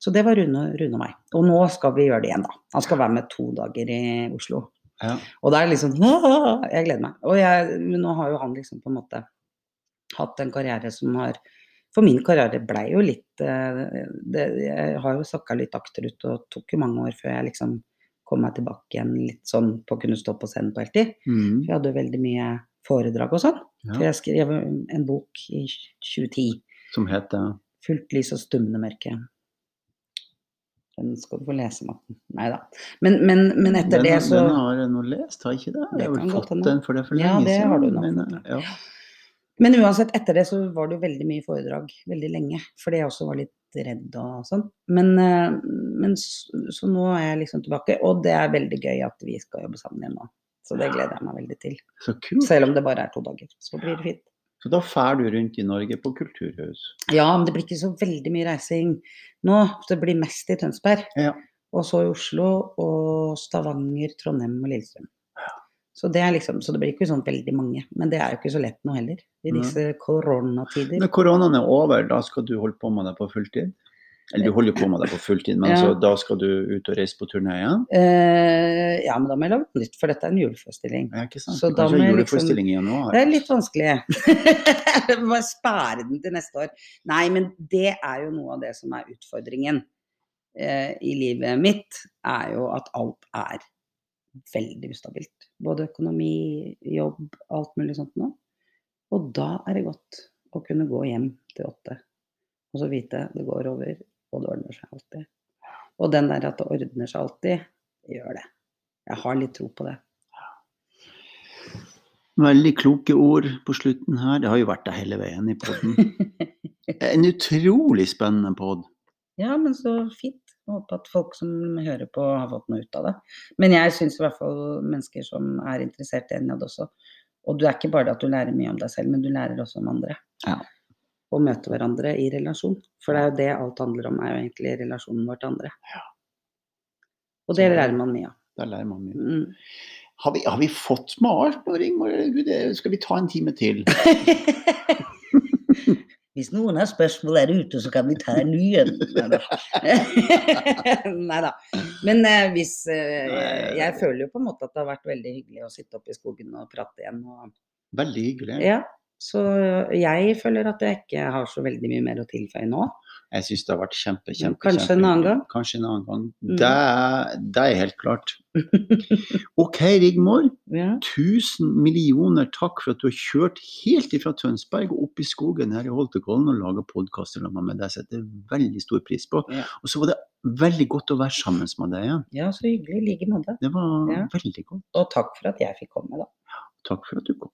Så det var Rune, Rune og meg. Og nå skal vi gjøre det igjen, da. Han skal være med to dager i Oslo. Ja. Og det er liksom Jeg gleder meg. Og jeg, men nå har jo han liksom på en måte hatt en karriere som har For min karriere blei jo litt eh, det, Jeg har jo sakka litt akterut og tok jo mange år før jeg liksom kom meg tilbake igjen litt sånn på å kunne stå på scenen på heltid. Mm. Jeg hadde jo veldig mye foredrag og sånn. For jeg skrev en bok i 2010. Som heter 'Fullt lys og stummende mørke'. Den skal du få lese, Morten. Nei da. Men, men, men etter den, det så Den har jeg nå lest, har jeg ikke det? Jeg har vel fått den for det for Ja, lenge det siden. har du nå. men, ja. Men uansett, etter det så var det jo veldig mye foredrag veldig lenge. Fordi jeg også var litt redd og sånn. Men, eh, men så, så nå er jeg liksom tilbake, og det er veldig gøy at vi skal jobbe sammen igjen nå. Så det gleder jeg meg veldig til. Så kult. Selv om det bare er to dager. Så blir det fint. Så da fær du rundt i Norge på kulturhus. Ja, men det blir ikke så veldig mye reising nå. Det blir mest i Tønsberg. Ja. Og så i Oslo og Stavanger, Trondheim og Lillestrøm. Så det, er liksom, så det blir ikke sånn veldig mange. Men det er jo ikke så lett nå heller, i disse disse koronatider. Når koronaen er over, da skal du holde på med det på fulltid? Eller du holder på med det på fulltid, men Ja. altså, da skal du ut og reise på turné igjen? Eh, ja, men da må jeg lage nytt, for dette er en juleforestilling. Ja, ikke sant? Så da Kanskje må juleforestilling liksom, i januar? Det er litt vanskelig. Jeg må spare den til neste år. Nei, men det er jo noe av det som er utfordringen eh, i livet mitt, er jo at alt er veldig ustabilt. Både økonomi, jobb, alt mulig sånt nå. Og da er det godt å kunne gå hjem til åtte og så vite det går over, og det ordner seg alltid. Og den der at det ordner seg alltid, det gjør det. Jeg har litt tro på det. Veldig kloke ord på slutten her. Det har jo vært det hele veien i podden. En utrolig spennende pod. Ja, men så fint. Jeg håper at folk som hører på, har fått noe ut av det. Men jeg syns i hvert fall mennesker som er interessert i det også. Og det er ikke bare det at du lærer mye om deg selv, men du lærer også om andre. Ja. Å møte hverandre i relasjon. For det er jo det alt handler om, er jo egentlig relasjonen vår til andre. Ja. Og det lærer man mye av. Det lærer man mye. Mm. Har vi, har vi fått med alt nå, Rigmor? eller Gud, det- Skal vi ta en time til? Hvis noen har spørsmål der ute, så kan vi ta en ny en. Nei da. Men eh, hvis eh, Jeg føler jo på en måte at det har vært veldig hyggelig å sitte oppe i skogen og prate igjen. Og, Veldig hyggelig. ja, så jeg føler at jeg ikke har så veldig mye mer å tilføye nå. Jeg syns det har vært kjempe, kjempe, Kanskje en annen gang? Kanskje en annen gang. Mm. Det, er- det er helt klart. OK, Rigmor. Ja. Tusen millioner takk for at du har kjørt helt ifra Tønsberg og opp i skogen her i Holtekollen og laga podkaster sammen med deg. Setter jeg veldig stor pris på. Ja. Og så var det veldig godt å være sammen med deg igjen. ja, så hyggelig. I like måte. Det var Ja. veldig godt. Og takk for at jeg fikk komme, da. Takk for at du kom.